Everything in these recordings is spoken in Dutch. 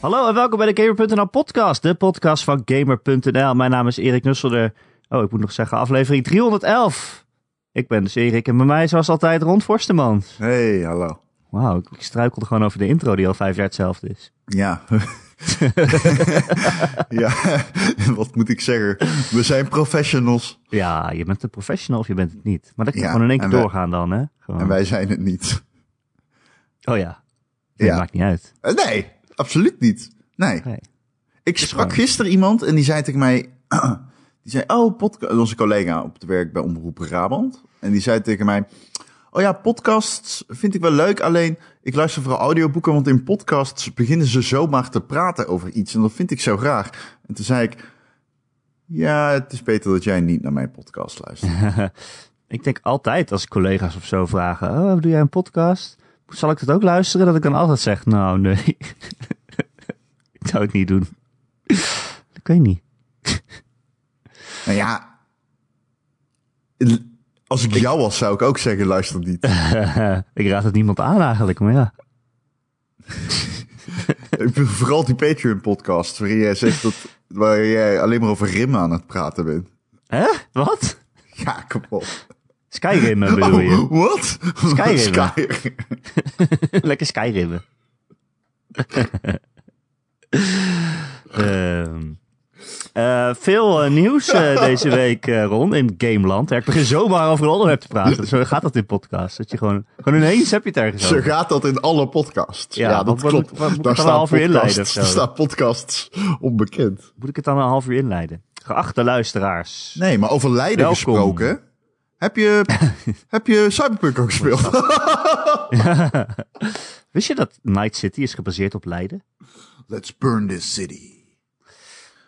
Hallo en welkom bij de Gamer.nl podcast, de podcast van Gamer.nl. Mijn naam is Erik Nusselder. Oh, ik moet nog zeggen, aflevering 311. Ik ben dus Erik en bij mij zoals altijd Ron Forstemans. Hey, hallo. Wauw, ik struikelde gewoon over de intro die al vijf jaar hetzelfde is. Ja. ja, wat moet ik zeggen? We zijn professionals. Ja, je bent een professional of je bent het niet. Maar dat kan Ja, gewoon in één keer wij- doorgaan dan, hè? Gewoon. En wij zijn het niet. Oh ja. Nee, Ja. maakt niet uit. Eh, Nee, absoluut niet. Nee. Nee. Ik sprak gewoon- gisteren iemand en die zei tegen mij... die zei, oh, podcast... Onze collega op het werk bij Omroep Brabant. En die zei tegen mij... Oh ja, podcasts vind ik wel leuk. Alleen, ik luister vooral audioboeken, want in podcasts beginnen ze zomaar te praten over iets. En dat vind ik zo graag. En toen zei ik... Ja, het is beter dat jij niet naar mijn podcast luistert. Ik denk altijd als collega's of zo vragen: Oh, doe jij een podcast? Zal ik dat ook luisteren? Dat ik dan altijd zeg: Nou, nee. ik zou het niet doen. Dat kan je niet. Nou ja, als ik jou was, zou ik ook zeggen, luister niet. ik raad het niemand aan eigenlijk, maar ja. ik vooral die Patreon-podcast, waarin jij zegt dat, waar jij alleen maar over Rim aan het praten bent. Hè? Wat? Ja, kapot. Skyrimmen bedoel je? Oh, wat? Skyrim. Skyrim. Lekker Skyrimmen. Ehm eh, veel eh, nieuws eh, deze week, eh, Ron, in Gameland. Ja, ik begin zomaar over een onderwerp te praten. Zo gaat dat in podcast. Dat je gewoon, gewoon ineens heb je het ergens Zo gaat dat in alle podcasts. Ja, dat wat- klopt. wat- wat moet ik Daar dan staan een half uur inleiden podcasts, of zo? daar staan podcasts onbekend. Moet ik het dan een half uur inleiden? Geachte luisteraars. Nee, maar over Leiden Welkom. gesproken. Heb je, heb je Cyberpunk ook gespeeld? Wist je dat Night City is gebaseerd op Leiden? Let's burn this city.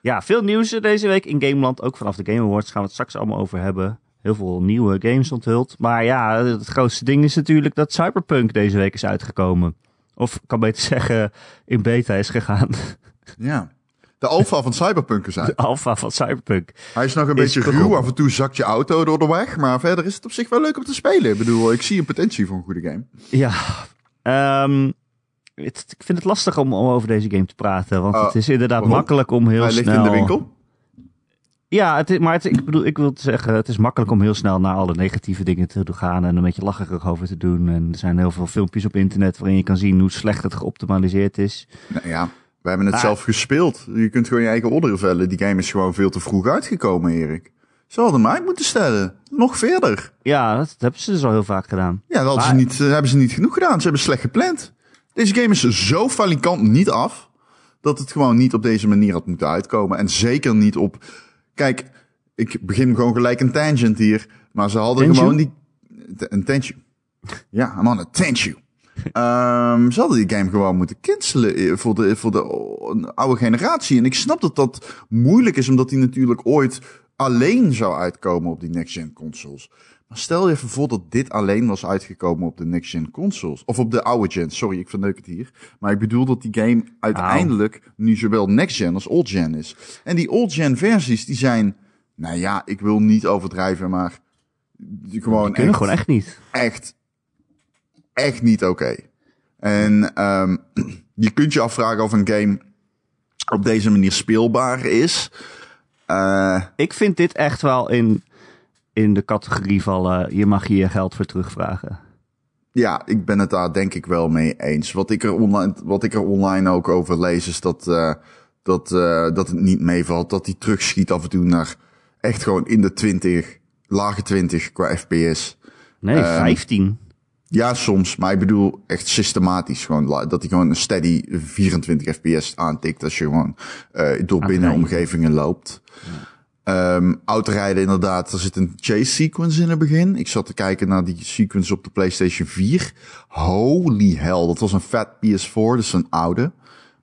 Ja, veel nieuws deze week in Gameland. Ook vanaf de Game Awards gaan we het straks allemaal over hebben. Heel veel nieuwe games onthuld. Maar ja, het grootste ding is natuurlijk dat Cyberpunk deze week is uitgekomen. Of ik kan beter zeggen, in beta is gegaan. Ja. De alfa van Cyberpunk is uit. De alpha van Cyberpunk. Hij is nog een Is beetje ruw. Af en toe zakt je auto door de weg. Maar verder is het op zich wel leuk om te spelen. Ik bedoel, ik zie een potentie voor een goede game. Ja, ehm, het, ik vind het lastig om, om over deze game te praten. Want Oh, het is inderdaad waarom? makkelijk om heel Hij ligt snel... in de winkel. Ja, het is, maar het, ik bedoel, ik wil zeggen, het is makkelijk om heel snel naar alle negatieve dingen te gaan en een beetje lacherig over te doen. En er zijn heel veel filmpjes op internet waarin je kan zien hoe slecht het geoptimaliseerd is. Nou ja, we hebben het Ah. zelf gespeeld. Je kunt gewoon je eigen oordeel vellen. Die game is gewoon veel te vroeg uitgekomen, Erik. Ze hadden mij moeten stellen. Nog verder. Ja, dat, hebben ze dus al heel vaak gedaan. Ja, dat ze niet, eh, hebben ze niet genoeg gedaan. Ze hebben slecht gepland. Deze game is zo falikant niet af. Dat het gewoon niet op deze manier had moeten uitkomen. En zeker niet op. Kijk, ik begin gewoon gelijk een tangent hier. Maar ze hadden gewoon die. Een you. Ja, I'm on a thank Ehm, ze hadden die game gewoon moeten cancelen eh, voor de, voor de oh, oude generatie. En ik snap dat dat moeilijk is, omdat die natuurlijk ooit alleen zou uitkomen op die next-gen consoles. Maar stel je even voor dat dit alleen was uitgekomen op de next-gen consoles. Of op de oude gen, sorry, ik verneuk het hier. Maar ik bedoel dat die game uiteindelijk nu zowel next-gen als old-gen is. En die old-gen versies, die zijn, nou ja, ik wil niet overdrijven, maar die gewoon Die kunnen echt, gewoon echt niet. echt, echt niet oké. En ehm, je kunt je afvragen of een game op deze manier speelbaar is. Eh, Ik vind dit echt wel in, in de categorie vallen, je mag hier je geld voor terugvragen. ja, ik ben het daar denk ik wel mee eens. Wat ik er online, wat ik er online ook over lees, is dat, eh, dat, eh, dat het niet meevalt. Dat hij terugschiet af en toe naar echt gewoon in de 20, lage 20 qua FPS. Nee, Ehm, 15. Ja, soms. Maar ik bedoel echt systematisch. Gewoon, dat hij gewoon een steady 24 fps aantikt als je gewoon eh door binnenomgevingen loopt. Ehm autorijden inderdaad. Er zit een chase sequence in het begin. Ik zat te kijken naar die sequence op de PlayStation 4. Holy hell. Dat was een vet PS4. Dus een oude.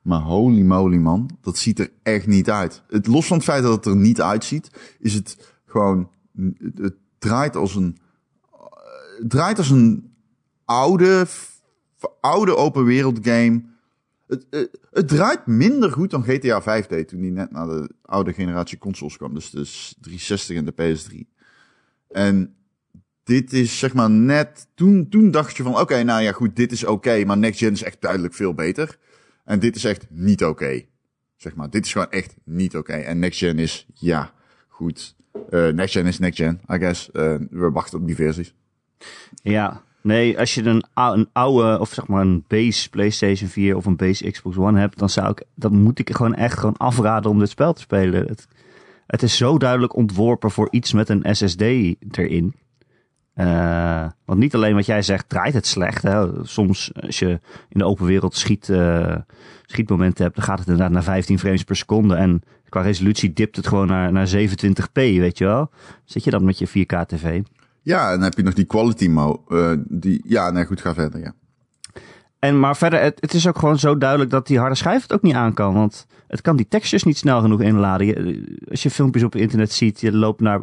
Maar holy moly man. Dat ziet er echt niet uit. Het, los van het feit dat het er niet uitziet. Is het gewoon... Het, het draait als een... Het draait als een oude, oude open wereld game. Het, het, het draait minder goed dan GTA 5 deed toen die net naar de oude generatie consoles kwam. Dus de 360 en de PS3. En dit is zeg maar net, toen, toen dacht je van oké, nou ja goed, dit is oké, maar next gen is echt duidelijk veel beter. En dit is echt niet oké. Zeg maar, dit is gewoon echt niet oké. En next gen is, ja, goed. Uh, next gen is next gen, I guess. Uh, we wachten op die versies. Ja, nee, als je een, een oude, of zeg maar een base PlayStation 4 of een base Xbox One hebt, dan zou ik, dan moet ik gewoon echt gewoon afraden om dit spel te spelen. Het, het is zo duidelijk ontworpen voor iets met een SSD erin. Uh, want niet alleen wat jij zegt, draait het slecht. Hè? Soms als je in de open wereld schiet, uh, schietmomenten hebt, dan gaat het inderdaad naar 15 frames per seconde. En qua resolutie dipt het gewoon naar, naar 27p, weet je wel. Zit je dan met je 4K tv? Ja, en dan heb je nog die quality mode. Uh, die, ja, nee, goed, ga verder, ja. En maar verder, het, het, is ook gewoon zo duidelijk dat die harde schijf het ook niet aan kan. Want het kan die textures niet snel genoeg inladen. Je, als je filmpjes op internet ziet, je loopt naar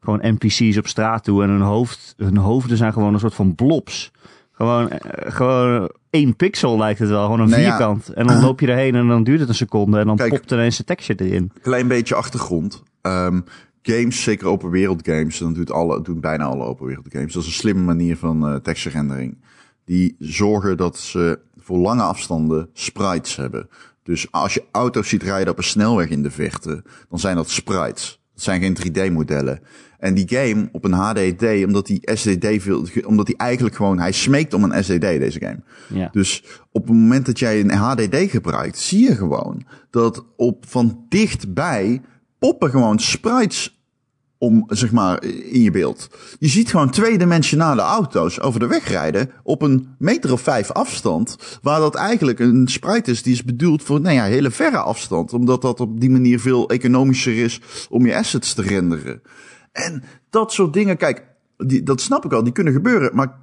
gewoon NPC's op straat toe en hun, hoofd, hun hoofden zijn gewoon een soort van blobs. Gewoon, eh, gewoon één pixel lijkt het wel, gewoon een nou vierkant. En dan loop je erheen en dan duurt het een seconde en dan Kijk, popt ineens de texture erin. Klein beetje achtergrond. Um, games, zeker open wereld games, dan doet, alle, doen bijna alle open wereld games. Dat is een slimme manier van uh, texture rendering. Die zorgen dat ze voor lange afstanden sprites hebben. Dus als je auto's ziet rijden op een snelweg in de verte, dan zijn dat sprites. Dat zijn geen 3D-modellen. En die game op een HDD, omdat die SSD veel, omdat die eigenlijk gewoon, hij smeekt om een SSD, deze game. Ja. Dus op het moment dat jij een HDD gebruikt, zie je gewoon dat op van dichtbij poppen gewoon sprites om, zeg maar, in je beeld. Je ziet gewoon tweedimensionale auto's over de weg rijden op een meter of vijf afstand, waar dat eigenlijk een sprite is die is bedoeld voor, nou ja, hele verre afstand, omdat dat op die manier veel economischer is om je assets te renderen. En dat soort dingen, kijk, die, dat snap ik al, die kunnen gebeuren, maar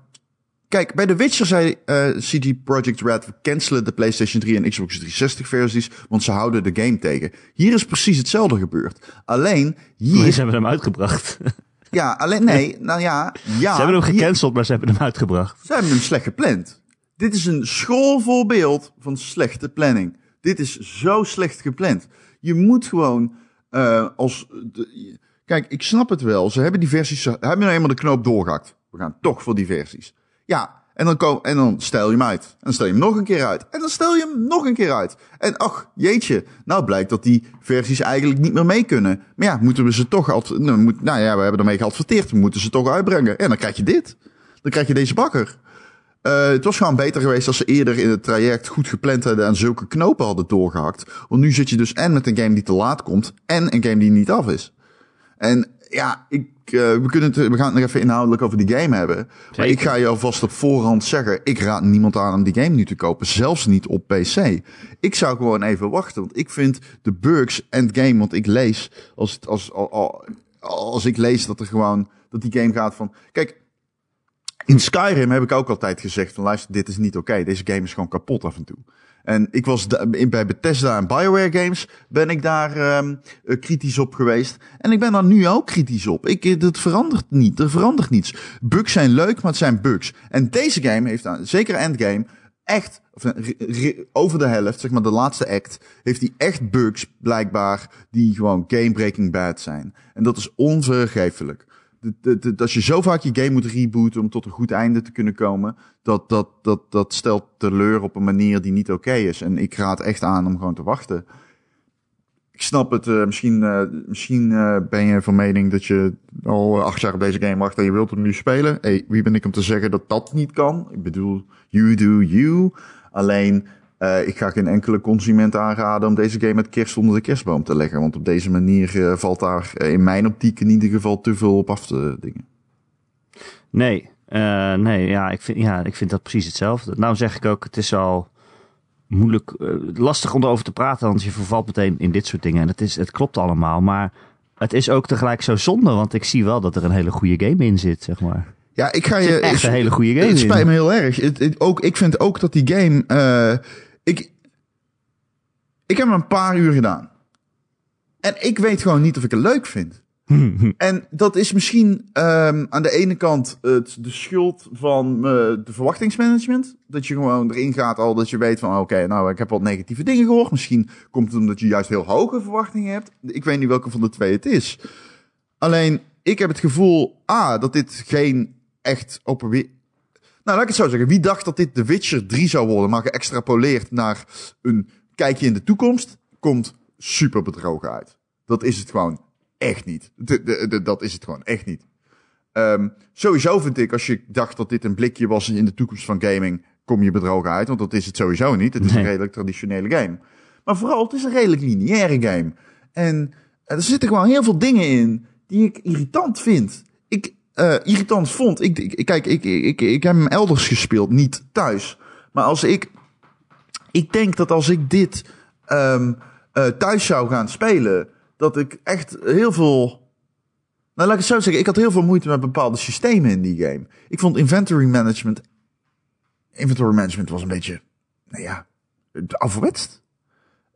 Kijk, bij The Witcher zei uh, CD Projekt Red, we cancelen de PlayStation 3 en Xbox 360 versies, want ze houden de game tegen. Hier is precies hetzelfde gebeurd. Alleen, hier... Ze hebben hem uitgebracht. Ja, alleen, nee, nou ja, ja. Ze hebben hem gecanceld, maar ze hebben hem uitgebracht. Ze hebben hem slecht gepland. Dit is een schoolvoorbeeld van slechte planning. Dit is zo slecht gepland. Je moet gewoon, uh, als, de, kijk, ik snap het wel. Ze hebben die versies, ze hebben nou eenmaal de knoop doorgehakt. We gaan toch voor die versies. Ja, en dan, kom, en dan stel je hem uit. En dan stel je hem nog een keer uit. En dan stel je hem nog een keer uit. En ach, jeetje. Nou blijkt dat die versies eigenlijk niet meer mee kunnen. Maar ja, moeten we ze toch... Nou, moet, nou ja, we hebben ermee geadverteerd. We moeten ze toch uitbrengen. En dan krijg je dit. Dan krijg je deze bakker. Uh, het was gewoon beter geweest als ze eerder in het traject goed gepland hadden en zulke knopen hadden doorgehakt. Want nu zit je dus en met een game die te laat komt en een game die niet af is. En ja, ik, uh, we, kunnen het, we gaan het nog even inhoudelijk over die game hebben. Maar ik ga je alvast op voorhand zeggen, ik raad niemand aan om die game nu te kopen. Zelfs niet op PC. Ik zou gewoon even wachten, want ik vind de bugs endgame, want ik lees, als, als, als, als ik lees dat er gewoon, dat die game gaat van, kijk, in Skyrim heb ik ook altijd gezegd van luister, dit is niet oké. Deze game is gewoon kapot af en toe. En ik was bij Bethesda en Bioware games ben ik daar um, kritisch op geweest. En ik ben daar nu ook kritisch op. Ik, eh, het verandert niet. Er verandert niets. Bugs zijn leuk, maar het zijn bugs. En deze game heeft, zeker Endgame, echt eh, over de helft, zeg maar de laatste act, heeft hij echt bugs blijkbaar die gewoon game-breaking bad zijn. En dat is onvergeeflijk als je zo vaak je game moet rebooten om tot een goed einde te kunnen komen, dat, dat, dat, dat stelt teleur op een manier die niet oké is. En ik raad echt aan om gewoon te wachten. Ik snap het, uh, misschien, uh, misschien uh, ben je van mening dat je al acht jaar op deze game wacht en je wilt hem nu spelen. Hey, wie ben ik om te zeggen dat dat niet kan? Ik bedoel, you do you. Alleen, uh, ik ga geen enkele consument aanraden om deze game met kerst onder de kerstboom te leggen. Want op deze manier uh, valt daar uh, in mijn optiek in ieder geval te veel op af te dingen. Nee, nee ja, ik vind, ja, ik vind dat precies hetzelfde. Nou zeg ik ook, het is al moeilijk, lastig om erover te praten. Want je vervalt meteen in dit soort dingen. En het, is, het klopt allemaal, maar het is ook tegelijk zo zonde. Want ik zie wel dat er een hele goede game in zit, zeg maar. Ja, ik ga je. Echt een hele goede game. Het spijt me heel erg. Het, het, ook, ik vind ook dat die game ik, ik heb hem een paar uur gedaan. En ik weet gewoon niet of ik het leuk vind. en dat is misschien um, aan de ene kant het, de schuld van uh, de verwachtingsmanagement. Dat je gewoon erin gaat al dat je weet van oké, nou ik heb wat negatieve dingen gehoord. Misschien komt het omdat je juist heel hoge verwachtingen hebt. Ik weet niet welke van de twee het is. Alleen ik heb het gevoel, ah, dat dit geen echt open laat ik het zo zeggen. Wie dacht dat dit The Witcher 3 zou worden, maar geëxtrapoleerd naar een kijkje in de toekomst, komt super bedrogen uit. Dat is het gewoon echt niet. De, de, de, dat is het gewoon echt niet. Um, sowieso vind ik, als je dacht dat dit een blikje was in de toekomst van gaming, kom je bedrogen uit. Want dat is het sowieso niet. Het is een redelijk traditionele game. Maar vooral, het is een redelijk lineaire game. En er zitten gewoon heel veel dingen in die ik irritant vind. Ik, uh, irritant vond. Ik, ik, kijk, ik, ik, ik, heb hem elders gespeeld, niet thuis. Maar als ik. Ik denk dat als ik dit um, uh, thuis zou gaan spelen, dat ik echt heel veel. Nou, laat ik het zo zeggen. Ik had heel veel moeite met bepaalde systemen in die game. Ik vond inventory management. Inventory management was een beetje. Nou ja, afwetst.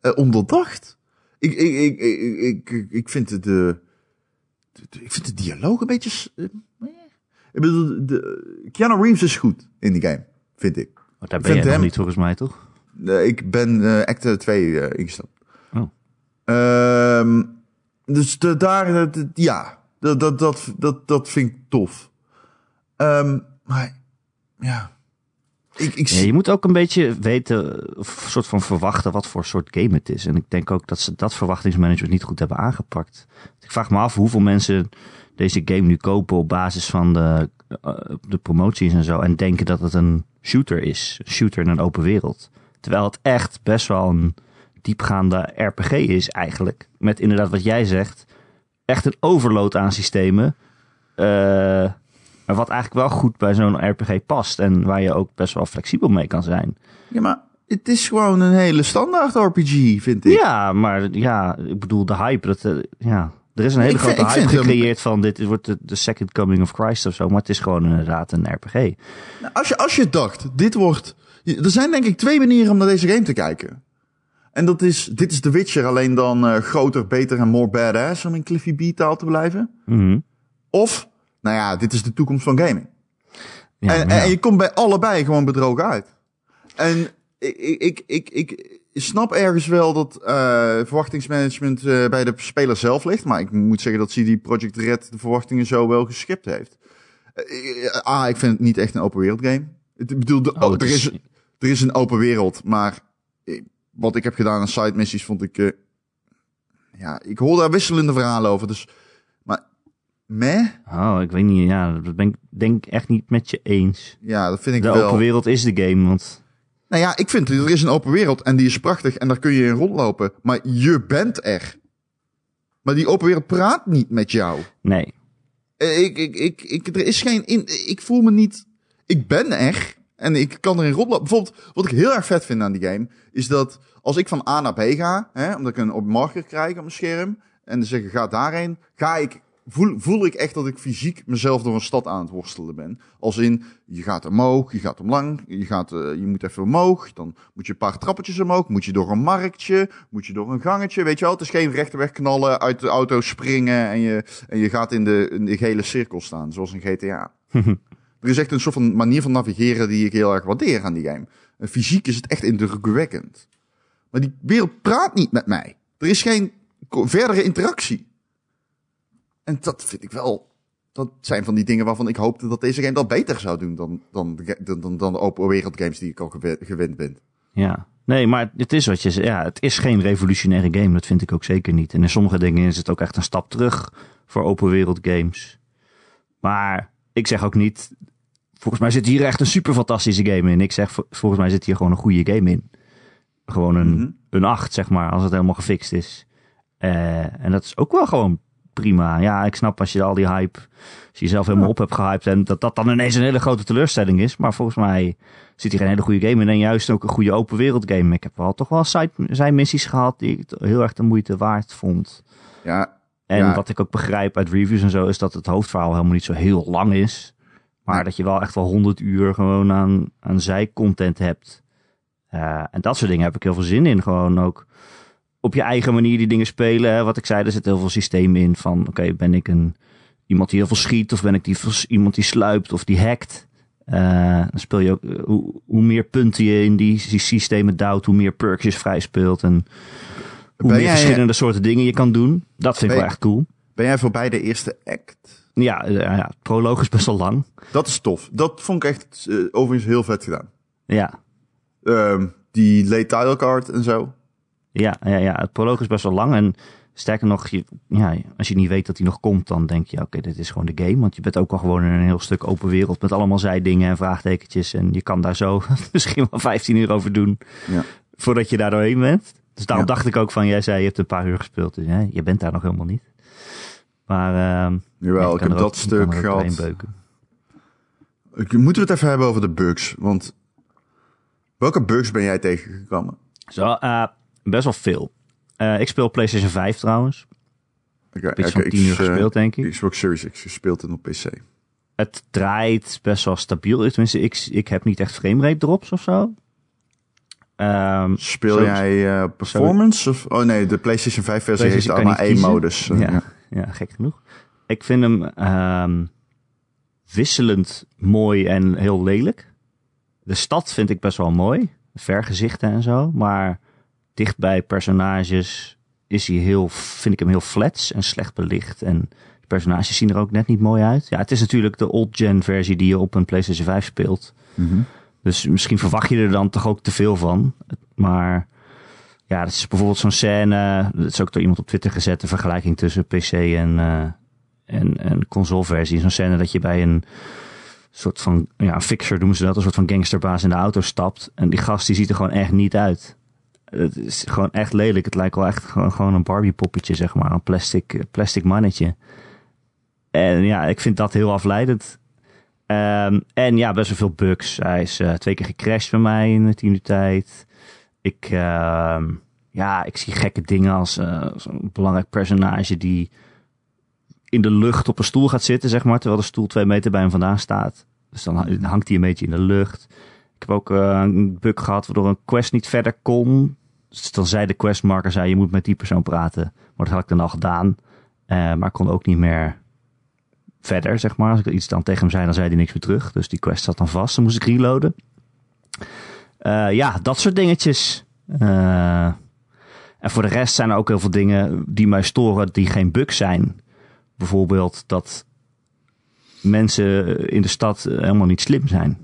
Uh, onderdacht. Ik, ik, ik, ik, ik, ik vind de, de, ik vind de dialoog een beetje. Uh, ik bedoel, de, Keanu Reeves is goed in die game, vind ik. Oh, daar ben je nog niet volgens mij, toch? Ik ben uh, Act 2 uh, ingestapt. Oh. Ehm, dus de, daar, de, ja, dat, dat, dat, dat, dat vind ik tof. Um, maar ja. Ik, ik... Ja, je moet ook een beetje weten, of soort van verwachten wat voor soort game het is. En ik denk ook dat ze dat verwachtingsmanagement niet goed hebben aangepakt. Ik vraag me af hoeveel mensen deze game nu kopen op basis van de, uh, de promoties en zo. En denken dat het een shooter is. Een shooter in een open wereld. Terwijl het echt best wel een diepgaande RPG is eigenlijk. Met inderdaad wat jij zegt. Echt een overload aan systemen. Uh, maar wat eigenlijk wel goed bij zo'n RPG past. En waar je ook best wel flexibel mee kan zijn. Ja, maar het is gewoon een hele standaard RPG, vind ik. Ja, maar ja, ik bedoel de hype. Dat, uh, ja, er is een hele ik grote vind, hype gecreëerd van dit wordt de, de, second coming of Christ of zo. Maar het is gewoon inderdaad een RPG. Nou, als, je, als je dacht, dit wordt... Er zijn denk ik twee manieren om naar deze game te kijken. En dat is, dit is The Witcher, alleen dan uh, groter, beter en more badass, om in Cliffy B taal te blijven. Mm -hmm. Of, nou ja, dit is de toekomst van gaming. Ja, en, ja. en, je komt bij allebei gewoon bedrogen uit. En ik, ik, ik, ik, snap ergens wel dat uh, verwachtingsmanagement uh, bij de speler zelf ligt. Maar ik moet zeggen dat CD Project Red de verwachtingen zo wel geschipt heeft. ah, ik vind het niet echt een open wereld game. Ik bedoel, de, oh, er, is, er is een open wereld, maar wat ik heb gedaan aan side missies vond ik. Uh, ja, ik hoor daar wisselende verhalen over. Dus. Meh? Oh, ik weet niet. Ja, dat ben ik denk echt niet met je eens. Ja, dat vind ik de wel. De open wereld is de game. Want. Nou ja, ik vind er is een open wereld en die is prachtig en daar kun je in rondlopen. Maar je bent er. Maar die open wereld praat niet met jou. Nee. Ik, ik, ik, ik, er is geen. In, ik voel me niet. Ik ben er. En ik kan erin rondlopen. Bijvoorbeeld, wat ik heel erg vet vind aan die game, is dat als ik van A naar B ga, hè, omdat ik een op marker krijg op mijn scherm, en dan zeggen ga daarheen, ga ik, voel, voel ik echt dat ik fysiek mezelf door een stad aan het worstelen ben. Als in, je gaat omhoog, je gaat omlang, je, gaat, uh, je moet even omhoog, dan moet je een paar trappetjes omhoog, moet je door een marktje, moet je door een gangetje, weet je wel. Het is geen rechte weg knallen, uit de auto springen en je, en je gaat in de, in de gele cirkel staan, zoals in GTA. Er is echt een soort van manier van navigeren die ik heel erg waardeer aan die game. En fysiek is het echt indrukwekkend. Maar die wereld praat niet met mij. Er is geen verdere interactie. En dat vind ik wel. Dat zijn van die dingen waarvan ik hoopte dat deze game dat beter zou doen dan, dan, dan, dan, dan de open wereld games die ik al gewend ben. Ja, nee, maar het is wat je zegt. Ja, het is geen revolutionaire game. Dat vind ik ook zeker niet. En in sommige dingen is het ook echt een stap terug voor open wereld games. Maar ik zeg ook niet, volgens mij zit hier echt een super fantastische game in. Ik zeg, volgens mij zit hier gewoon een goede game in. Gewoon een, mm -hmm. een 8, zeg maar, als het helemaal gefixt is. Uh, en dat is ook wel gewoon prima. Ja, ik snap als je al die hype, als je jezelf helemaal op hebt gehyped en dat dat dan ineens een hele grote teleurstelling is. Maar volgens mij zit hier een hele goede game in en juist ook een goede open wereld game. Ik heb wel toch wel side, missies gehad die ik heel erg de moeite waard vond. Ja. En ja. wat ik ook begrijp uit reviews en zo, is dat het hoofdverhaal helemaal niet zo heel lang is. Maar dat je wel echt wel 100 uur gewoon aan, aan zijcontent hebt. Uh, en dat soort dingen heb ik heel veel zin in. Gewoon ook op je eigen manier die dingen spelen. Hè. Wat ik zei, er zit heel veel systeem in van... Oké, okay, ben ik een, iemand die heel veel schiet? Of ben ik die, iemand die sluipt of die hackt? Uh, dan speel je ook... Hoe, hoe meer punten je in die, die systemen duwt... hoe meer perks je vrij speelt. En hoe ben meer jij, verschillende soorten dingen je kan doen. Dat vind ik wel echt cool. Ben jij voorbij de eerste act? ja, uh, ja, het proloog is best wel lang. Dat is tof. Dat vond ik echt overigens heel vet gedaan. Ja. Uh, die late title card en zo. Ja, ja, ja, het proloog is best wel lang. En sterker nog, je, ja, als je niet weet dat hij nog komt, dan denk je, oké, dit is gewoon de game. Want je bent ook al gewoon in een heel stuk open wereld met allemaal zijdingen en vraagtekentjes. En je kan daar zo misschien wel 15 uur over doen ja. voordat je daar doorheen bent. Dus daarom dacht ik ook van, jij zei je hebt een paar uur gespeeld. Dus hè, je bent daar nog helemaal niet. Maar uh, Jawel, ik heb dat stuk gehad. Moeten we het even hebben over de bugs? Want welke bugs ben jij tegengekomen? Zo, uh, best wel veel. Uh, ik speel PlayStation 5 trouwens. Okay, Iets van 10 uur gespeeld, denk ik. Xbox Series X gespeeld en op PC. Het draait best wel stabiel. Tenminste, ik, ik heb niet echt framerate drops of zo. Um, Speel zo, jij uh, performance? Of, oh nee, de PlayStation 5 versie heeft allemaal één modus. Ja, ja. ja, gek genoeg. Ik vind hem um, wisselend mooi en heel lelijk. De stad vind ik best wel mooi. Vergezichten en zo. Maar dicht bij personages is hij heel, vind ik hem heel flats en slecht belicht. En de personages zien er ook net niet mooi uit. Ja, het is natuurlijk de old-gen versie die je op een PlayStation 5 speelt. Mm -hmm. Dus misschien verwacht je er dan toch ook te veel van. Maar ja, dat is bijvoorbeeld zo'n scène. Dat is ook door iemand op Twitter gezet. De vergelijking tussen PC en, uh, en, en consoleversie. Zo'n scène dat je bij een soort van, ja, een fixer noemen ze dat. Een soort van gangsterbaas in de auto stapt. En die gast die ziet er gewoon echt niet uit. Het is gewoon echt lelijk. Het lijkt wel echt gewoon, een Barbie poppetje, zeg maar. Een plastic, plastic mannetje. En ja, ik vind dat heel afleidend. Um, en ja, best wel veel bugs. Hij is uh, twee keer gecrashed bij mij in de tiende tijd. Ik, uh, ja, ik zie gekke dingen als uh, zo'n belangrijk personage die in de lucht op een stoel gaat zitten, zeg maar, terwijl de stoel twee meter bij hem vandaan staat. Dus dan hangt hij een beetje in de lucht. Ik heb ook een bug gehad waardoor een quest niet verder kon. Dan zei de questmarker, zei, je moet met die persoon praten. Maar dat had ik dan al gedaan. Uh, maar kon ook niet meer verder, zeg maar. Als ik iets dan tegen hem zei, dan zei hij niks meer terug. Dus die quest zat dan vast. Dan moest ik reloaden. Uh, ja, dat soort dingetjes. Uh, en voor de rest zijn er ook heel veel dingen die mij storen die geen bug zijn. Bijvoorbeeld dat mensen in de stad helemaal niet slim zijn.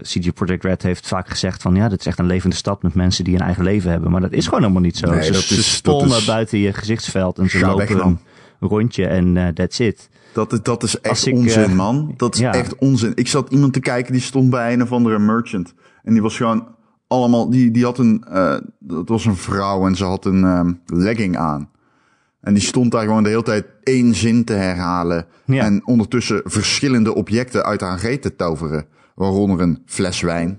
CG Project Red heeft vaak gezegd van ja, dit is echt een levende stad met mensen die een eigen leven hebben. Maar dat is gewoon helemaal niet zo. Nee, ze dat dat is- buiten je gezichtsveld en ze lopen een rondje en eh, that's it. Dat, is- dat is echt ik, onzin, eh, man. Dat is ja. echt onzin. Ik zat iemand te kijken die stond bij een of andere merchant. En die was gewoon allemaal... Die, die had een... eh, dat was een vrouw en ze had een ehm, legging aan. En die stond daar gewoon de hele tijd één zin te herhalen. Ja. En ondertussen verschillende objecten uit haar reet te toveren. Waaronder een fles wijn,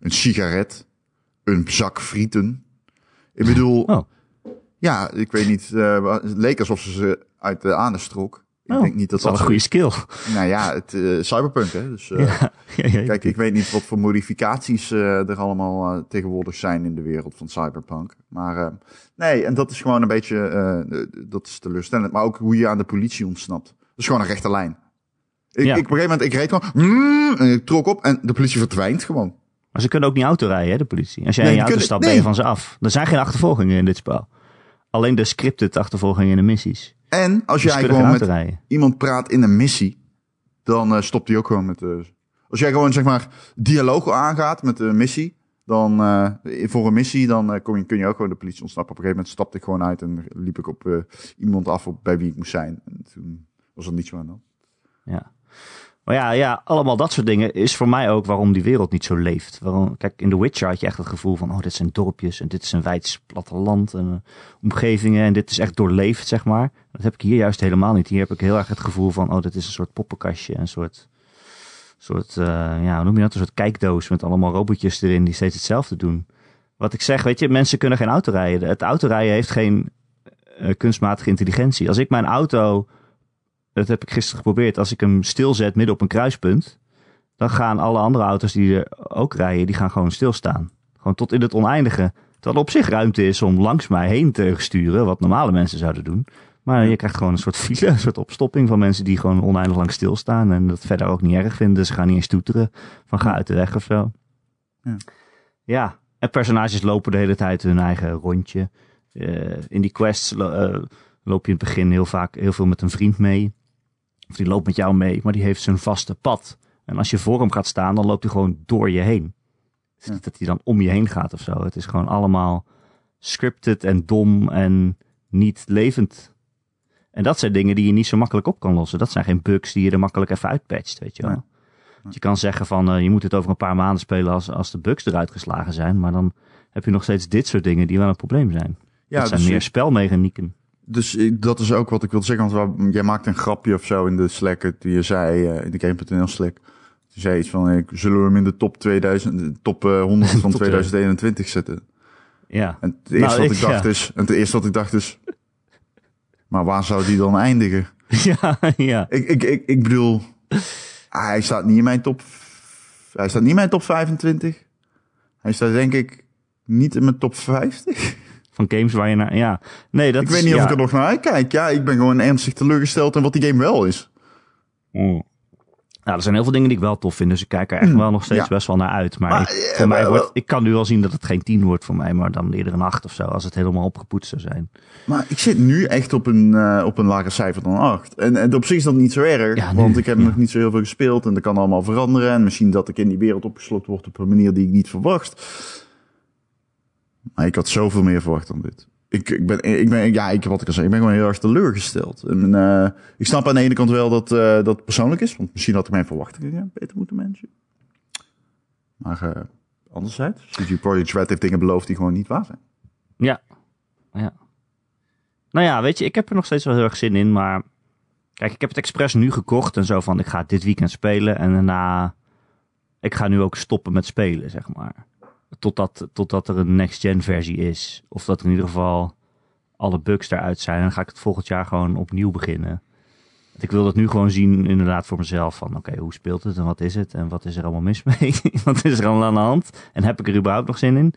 een sigaret, een zak frieten. Ik bedoel... Oh. Ja, ik weet niet. eh, het leek alsof ze ze uit de anus trok. Ik Oh, denk niet dat dat een goede skill. nou ja, het eh, cyberpunk, hè. Dus, eh, ja, ja, ja. Kijk, ik weet niet wat voor modificaties er allemaal tegenwoordig zijn in de wereld van cyberpunk. Maar nee, en dat is gewoon een beetje, dat is teleurstellend. Maar ook hoe je aan de politie ontsnapt. Dat is gewoon een rechte lijn. Ik, Ja. ik, op een gegeven moment, ik reed gewoon, mm, en ik trok op en de politie verdwijnt gewoon. Maar ze kunnen ook niet auto hè, de politie. Als jij Nee, in je auto kunnen- stapt, ben je van ze af. Er zijn geen achtervolgingen in dit spel. Alleen de scripted achtervolgingen in de missies. En als Dus jij gewoon met rijden. iemand praat in een missie, dan eh, stopt hij ook gewoon met de... Als jij gewoon, zeg maar, dialoog aangaat met de missie, dan eh, voor een missie, dan eh, kom je, kun je ook gewoon de politie ontsnappen. Op een gegeven moment stapte ik gewoon uit en liep ik op eh, iemand af op, bij wie ik moest zijn. En toen was er niets meer aan dan. Ja. Maar ja, ja, allemaal dat soort dingen is voor mij ook waarom die wereld niet zo leeft. Waarom, kijk, in The Witcher had je echt het gevoel van, oh, dit zijn dorpjes en dit is een wijds platteland en eh, omgevingen en dit is echt doorleefd, zeg maar. Dat heb ik hier juist helemaal niet. Hier heb ik heel erg het gevoel van, oh, dit is een soort poppenkastje, een soort, soort eh, ja, hoe noem je dat? Een soort kijkdoos met allemaal robotjes erin die steeds hetzelfde doen. Wat ik zeg, weet je, mensen kunnen geen auto rijden. Het autorijden heeft geen eh, kunstmatige intelligentie. Als ik mijn auto dat heb ik gisteren geprobeerd. Als ik hem stilzet midden op een kruispunt, dan gaan alle andere auto's die er ook rijden, die gaan gewoon stilstaan. Gewoon tot in het oneindige. Terwijl er op zich ruimte is om langs mij heen te sturen, wat normale mensen zouden doen. Maar je krijgt gewoon een soort file, een soort opstopping van mensen die gewoon oneindig lang stilstaan en dat verder ook niet erg vinden. Ze gaan niet eens toeteren van ga uit de weg of zo. Ja. Ja, en personages lopen de hele tijd hun eigen rondje. Eh, in die quests eh, loop je in het begin heel vaak heel veel met een vriend mee. Of die loopt met jou mee, maar die heeft zijn vaste pad. En als je voor hem gaat staan, dan loopt hij gewoon door je heen. Het is niet dat hij dan om je heen gaat of zo. Het is gewoon allemaal scripted en dom en niet levend. En dat zijn dingen die je niet zo makkelijk op kan lossen. Dat zijn geen bugs die je er makkelijk even uitpatcht, weet je wel. Nee. Je kan zeggen van, eh, je moet het over een paar maanden spelen als, als de bugs eruit geslagen zijn. Maar dan heb je nog steeds dit soort dingen die wel een probleem zijn. Ja, dat zijn dus, meer spelmechanieken. Dus dat is ook wat ik wilde zeggen. Want jij maakte een grapje of zo in de Slack. Die je zei eh, in de Game.nl Slack. Je zei iets van, ik zullen we hem in de top 2000, de top eh, 100 van Top 2021 zetten. Ja. En het eerste Nou, wat ik- ik dacht ja. is, en het eerste wat ik dacht is, maar waar zou die dan eindigen? ja, ja. Ik, ik, ik, ik bedoel, hij staat niet in mijn top, hij staat niet in mijn top 25. Hij staat denk ik niet in mijn top 50. Van games waar je naar, ja. Nee, dat ik is, weet niet ja. of ik er nog naar uitkijk. Ja, ik ben gewoon ernstig teleurgesteld in wat die game wel is. Mm. Nou, er zijn heel veel dingen die ik wel tof vind, dus ik kijk er echt wel nog steeds Ja. best wel naar uit. Maar, Maar, ik, eh, voor mij wordt, ik kan nu wel zien dat het geen 10 wordt voor mij, maar dan eerder een 8 of zo, als het helemaal opgepoetst zou zijn. Maar ik zit nu echt op een, eh, op een lager cijfer dan 8. En, en op zich is dat niet zo erg, Ja, nu, want ik heb ja. nog niet zo heel veel gespeeld en dat kan allemaal veranderen. En misschien dat ik in die wereld opgesloten word op een manier die ik niet verwacht. Maar ik had zoveel meer verwacht dan dit. Ik, ik ben, ik ben, ja, ik, wat ik al zei, ik ben gewoon heel erg teleurgesteld. En, eh, ik snap aan de ene kant wel dat eh, dat persoonlijk is, want misschien had ik mijn verwachtingen beter moeten managen. Maar eh anderzijds, CG Project Red heeft dingen beloofd die gewoon niet waar zijn. Ja. ja. Nou ja, weet je, ik heb er nog steeds wel heel erg zin in, maar kijk, ik heb het expres nu gekocht en zo van, ik ga dit weekend spelen en daarna, ik ga nu ook stoppen met spelen, zeg maar. Totdat, totdat er een next-gen versie is. Of dat in ieder geval alle bugs eruit zijn. Dan ga ik het volgend jaar gewoon opnieuw beginnen. Ik wil dat nu gewoon zien, inderdaad, voor mezelf. Van oké, hoe speelt het en wat is het? En wat is er allemaal mis mee? wat is er allemaal aan de hand? En heb ik er überhaupt nog zin in?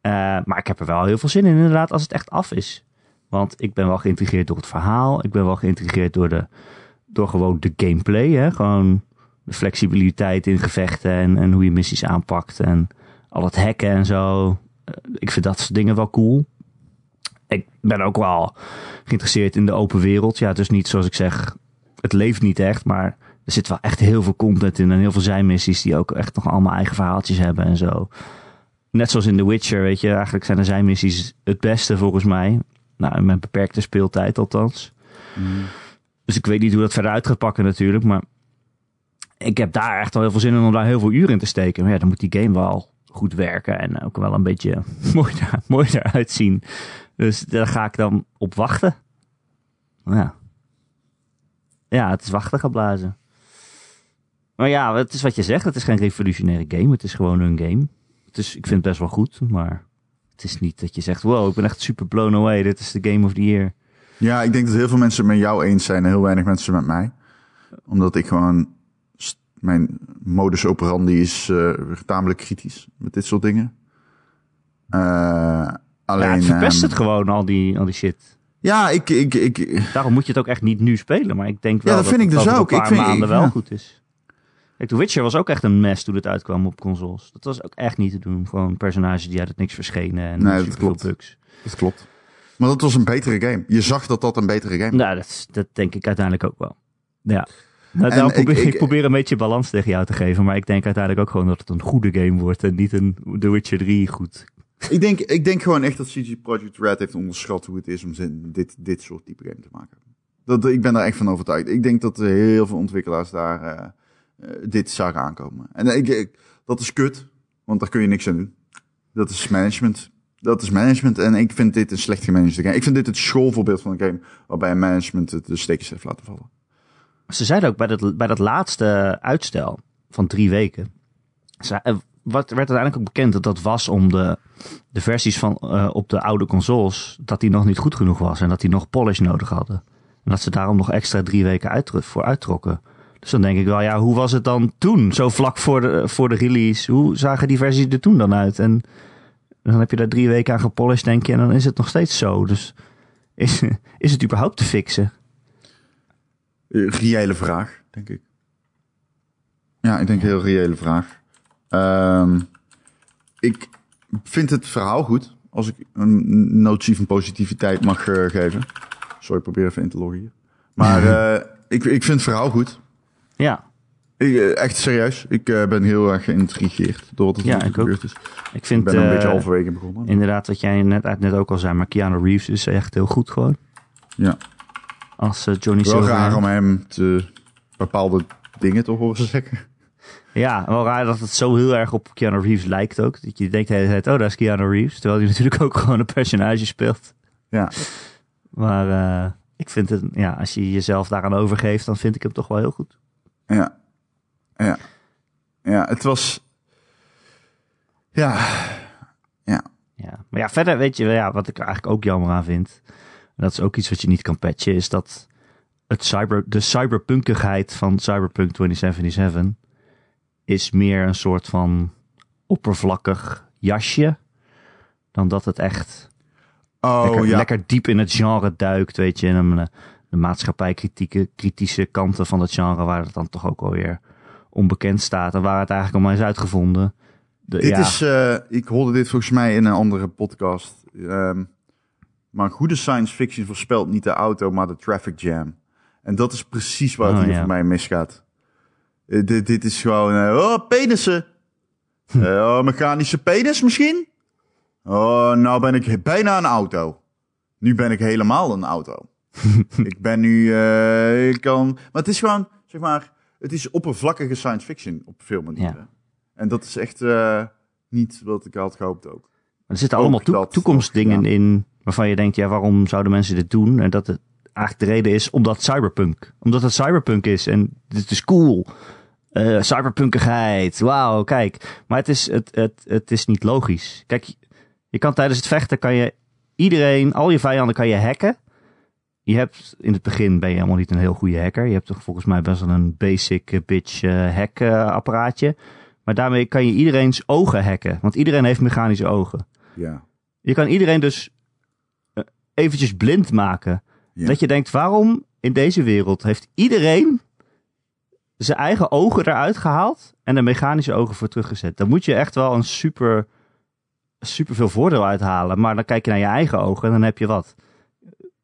Eh, maar ik heb er wel heel veel zin in, inderdaad, als het echt af is. Want ik ben wel geïntrigeerd door het verhaal. Ik ben wel geïntrigeerd door, de, door gewoon de gameplay. Hè? Gewoon de flexibiliteit in gevechten en, en hoe je missies aanpakt. En al het hacken en zo. Eh, ik vind dat soort dingen wel cool. Ik ben ook wel geïnteresseerd in de open wereld. Ja, dus niet zoals ik zeg, het leeft niet echt. Maar er zit wel echt heel veel content in. En heel veel zijmissies die ook echt nog allemaal eigen verhaaltjes hebben en zo. Net zoals in The Witcher, weet je. Eigenlijk zijn de zijmissies het beste volgens mij. Nou, in mijn beperkte speeltijd althans. Dus ik weet niet hoe dat verder uit gaat pakken natuurlijk. Maar ik heb daar echt wel heel veel zin in om daar heel veel uren in te steken. Maar ja, dan moet die game wel goed werken. En ook wel een beetje mooi, daar, mooi eruit zien. Dus daar ga ik dan op wachten. Ja. Ja, het is wachten geblazen. Maar ja, het is wat je zegt. Het is geen revolutionaire game. Het is gewoon een game. Het is, ik vind het best wel goed. Maar het is niet dat je zegt... Wow, ik ben echt super blown away. Dit is de game of the year. Ja, ik denk dat heel veel mensen met jou eens zijn en heel weinig mensen met mij. Omdat ik gewoon, mijn modus operandi is eh, tamelijk kritisch met dit soort dingen. Eh, alleen, ja, het verpest ehm, het gewoon, al die, al die shit. Ja, ik, ik, ik, Daarom moet je het ook echt niet nu spelen. Maar ik denk wel Ja, dat vind ik dus ook. een Ik paar vind- maanden ik- wel ja. goed is. Kijk, The Witcher was ook echt een mess toen het uitkwam op consoles. Dat was ook echt niet te doen. Gewoon personages die uit het niks verschenen en Nee, dat klopt. bugs. dat klopt. Maar dat was een betere game. Je zag dat dat een betere game was. Nou, dat, dat denk ik uiteindelijk ook wel. Ja. Nou, daarom ik- probeer, ik, ik- probeer een beetje balans tegen jou te geven. Maar ik denk uiteindelijk ook gewoon dat het een goede game wordt. En niet een The Witcher 3 goed. Ik, denk, ik denk gewoon echt dat CG Project Red heeft onderschat hoe het is om dit, dit soort type game te maken. Dat, ik ben daar echt van overtuigd. Ik denk dat er heel veel ontwikkelaars daar eh, eh, dit zagen aankomen. En ik, ik- dat is kut, want daar kun je niks aan doen. Dat is management. Dat is management en ik vind dit een slecht gemanaged game. Ik vind dit het schoolvoorbeeld van een game waarbij management de steekjes heeft laten vallen. Ze zeiden ook bij dat, bij dat laatste uitstel van drie weken. eh, wat werd uiteindelijk ook bekend dat dat was om de, de versies van eh, op de oude consoles. dat die nog niet goed genoeg was en dat die nog polish nodig hadden. En dat ze daarom nog extra drie weken voor uittrokken. Dus dan denk ik wel, ja, hoe was het dan toen? Zo vlak voor de, voor de release. Hoe zagen die versies er toen dan uit? En dan heb je daar drie weken aan gepolished, denk je, en dan is het nog steeds zo. Dus is, is het überhaupt te fixen? Eh, reële vraag, denk ik. Ja, ik denk een heel reële vraag. Ehm, ik vind het verhaal goed. Als ik een notitie van positiviteit mag eh, geven. Sorry, ik probeer even in te loggen hier. Maar eh, ik, ik vind het verhaal goed. Ja, Ik, echt serieus. Ik ben heel erg geïntrigeerd door wat er Ja, ik toe ook. gebeurd is. ik Ik vind ben een beetje halverwege begonnen. inderdaad wat jij net, net ook al zei, maar Keanu Reeves is echt heel goed gewoon. Ja. Als eh, Johnny Wel Silverhand. raar om hem te bepaalde dingen te horen zeggen. Ja, wel raar dat het zo heel erg op Keanu Reeves lijkt ook. Dat je denkt de hele tijd, oh, daar is Keanu Reeves. Terwijl hij natuurlijk ook gewoon een personage speelt. Ja. Maar eh, ik vind het, ja, als je jezelf daaraan overgeeft, dan vind ik hem toch wel heel goed. Ja. Ja. Ja, het was... Ja. Ja. Ja. Maar ja, verder weet je, ja, wat ik er eigenlijk ook jammer aan vind. En dat is ook iets wat je niet kan patchen, is dat het cyber, de cyberpunkigheid van Cyberpunk 2077 is meer een soort van oppervlakkig jasje. Dan dat het echt Oh lekker, ja. lekker diep in het genre duikt, weet je. En de, de maatschappijkritieke kritische kanten van het genre, waar het dan toch ook alweer onbekend staat. En waar het eigenlijk allemaal is uitgevonden. De, Dit ja, is, eh, ik hoorde dit volgens mij in een andere podcast. Ehm, maar goede science fiction voorspelt niet de auto, maar de traffic jam. En dat is precies waar het Oh, hier ja. voor mij misgaat. Eh, dit, dit is gewoon, eh, oh, penissen. Eh, oh, mechanische penis misschien? Oh, nou ben ik bijna een auto. Nu ben ik helemaal een auto. ik ben nu, ik kan, maar het is gewoon, zeg maar, het is oppervlakkige science fiction op veel manieren. Ja. En dat is echt niet wat ik had gehoopt ook. Er zitten allemaal toekomstdingen ja. in waarvan je denkt, ja, waarom zouden mensen dit doen? En dat het eigenlijk de reden is omdat cyberpunk. Omdat het cyberpunk is en dit is cool. Eh cyberpunkigheid, wauw, kijk. Maar het is, het, het, het is niet logisch. Kijk, je kan tijdens het vechten, kan je iedereen, al je vijanden kan je hacken. Je hebt, in het begin ben je helemaal niet een heel goede hacker. Je hebt toch volgens mij best wel een basic eh, bitch eh, hack eh, apparaatje. Maar daarmee kan je iedereen's ogen hacken. Want iedereen heeft mechanische ogen. Ja. Je kan iedereen dus eh, eventjes blind maken. Ja. Dat je denkt, waarom in deze wereld heeft iedereen zijn eigen ogen eruit gehaald en er mechanische ogen voor teruggezet? Dan moet je echt wel een super, super veel voordeel uithalen. Maar dan kijk je naar je eigen ogen en dan heb je wat?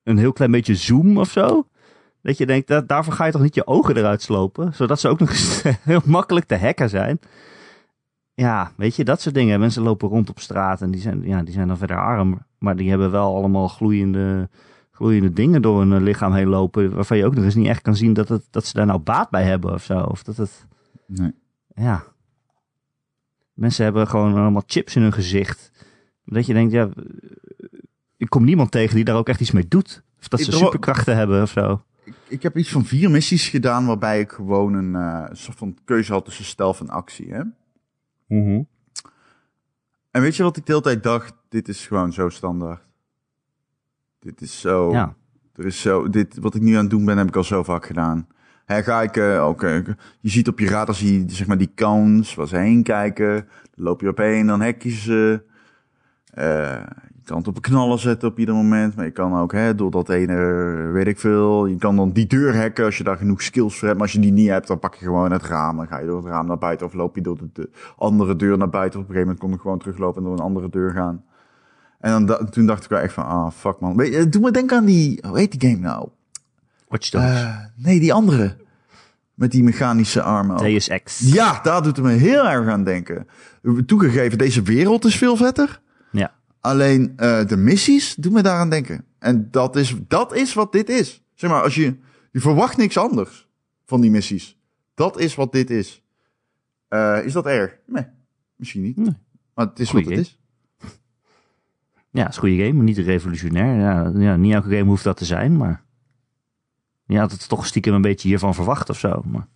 Een heel klein beetje zoom of zo? Dat je denkt, dat, daarvoor ga je toch niet je ogen eruit slopen? Zodat ze ook nog eens heel makkelijk te hacken zijn. Ja, weet je, dat soort dingen. Mensen lopen rond op straat en die zijn, ja, die zijn dan verder arm. Maar die hebben wel allemaal gloeiende, gloeiende dingen door hun lichaam heen lopen. Waarvan je ook nog eens niet echt kan zien dat, het, dat ze daar nou baat bij hebben of zo. Of dat het, Nee. ja. Mensen hebben gewoon allemaal chips in hun gezicht. Dat je denkt, ja, ik kom niemand tegen die daar ook echt iets mee doet. Of dat ze superkrachten hebben of zo. Ik, heb iets van vier missies gedaan waarbij ik gewoon een eh, soort van keuze had tussen stealth en actie. Hè? En weet je wat ik de hele tijd dacht? Dit is gewoon zo standaard. Dit is zo. Ja. Er is zo. Dit, wat ik nu aan het doen ben, heb ik al zo vaak gedaan. Hè, ga ik, eh, oké, je ziet op je radar, zie je zeg maar die kans, waar ze heen kijken. Dan loop je op heen, dan hek je ze. Eh, kan het op een knallen zetten op ieder moment. Maar je kan ook, hè, door dat ene, weet ik veel. Je kan dan die deur hacken als je daar genoeg skills voor hebt. Maar als je die niet hebt, dan pak je gewoon het raam. Dan ga je door het raam naar buiten of loop je door de, de andere deur naar buiten. Op een gegeven moment kon ik gewoon teruglopen en door een andere deur gaan. En dan, da- toen dacht ik wel echt van, ah, fuck man. Weet je, doe me denken aan die, hoe heet die game nou? Watch Dogs. Eh, nee, die andere. Met die mechanische armen. Deus Ex. Ja, daar doet het me heel erg aan denken. Toegegeven, deze wereld is veel vetter. Alleen eh, de missies doen me daaraan denken. En dat is, dat is wat dit is. Zeg maar, als je, je verwacht niks anders van die missies. Dat is wat dit is. Eh, is dat erg? Nee, misschien niet. Nee. Maar het is Goeie wat het is. Ja, het is een goede game, maar niet revolutionair. Ja, ja, niet elke game hoeft dat te zijn, maar... Je had het toch stiekem een beetje hiervan verwacht of zo. Maar...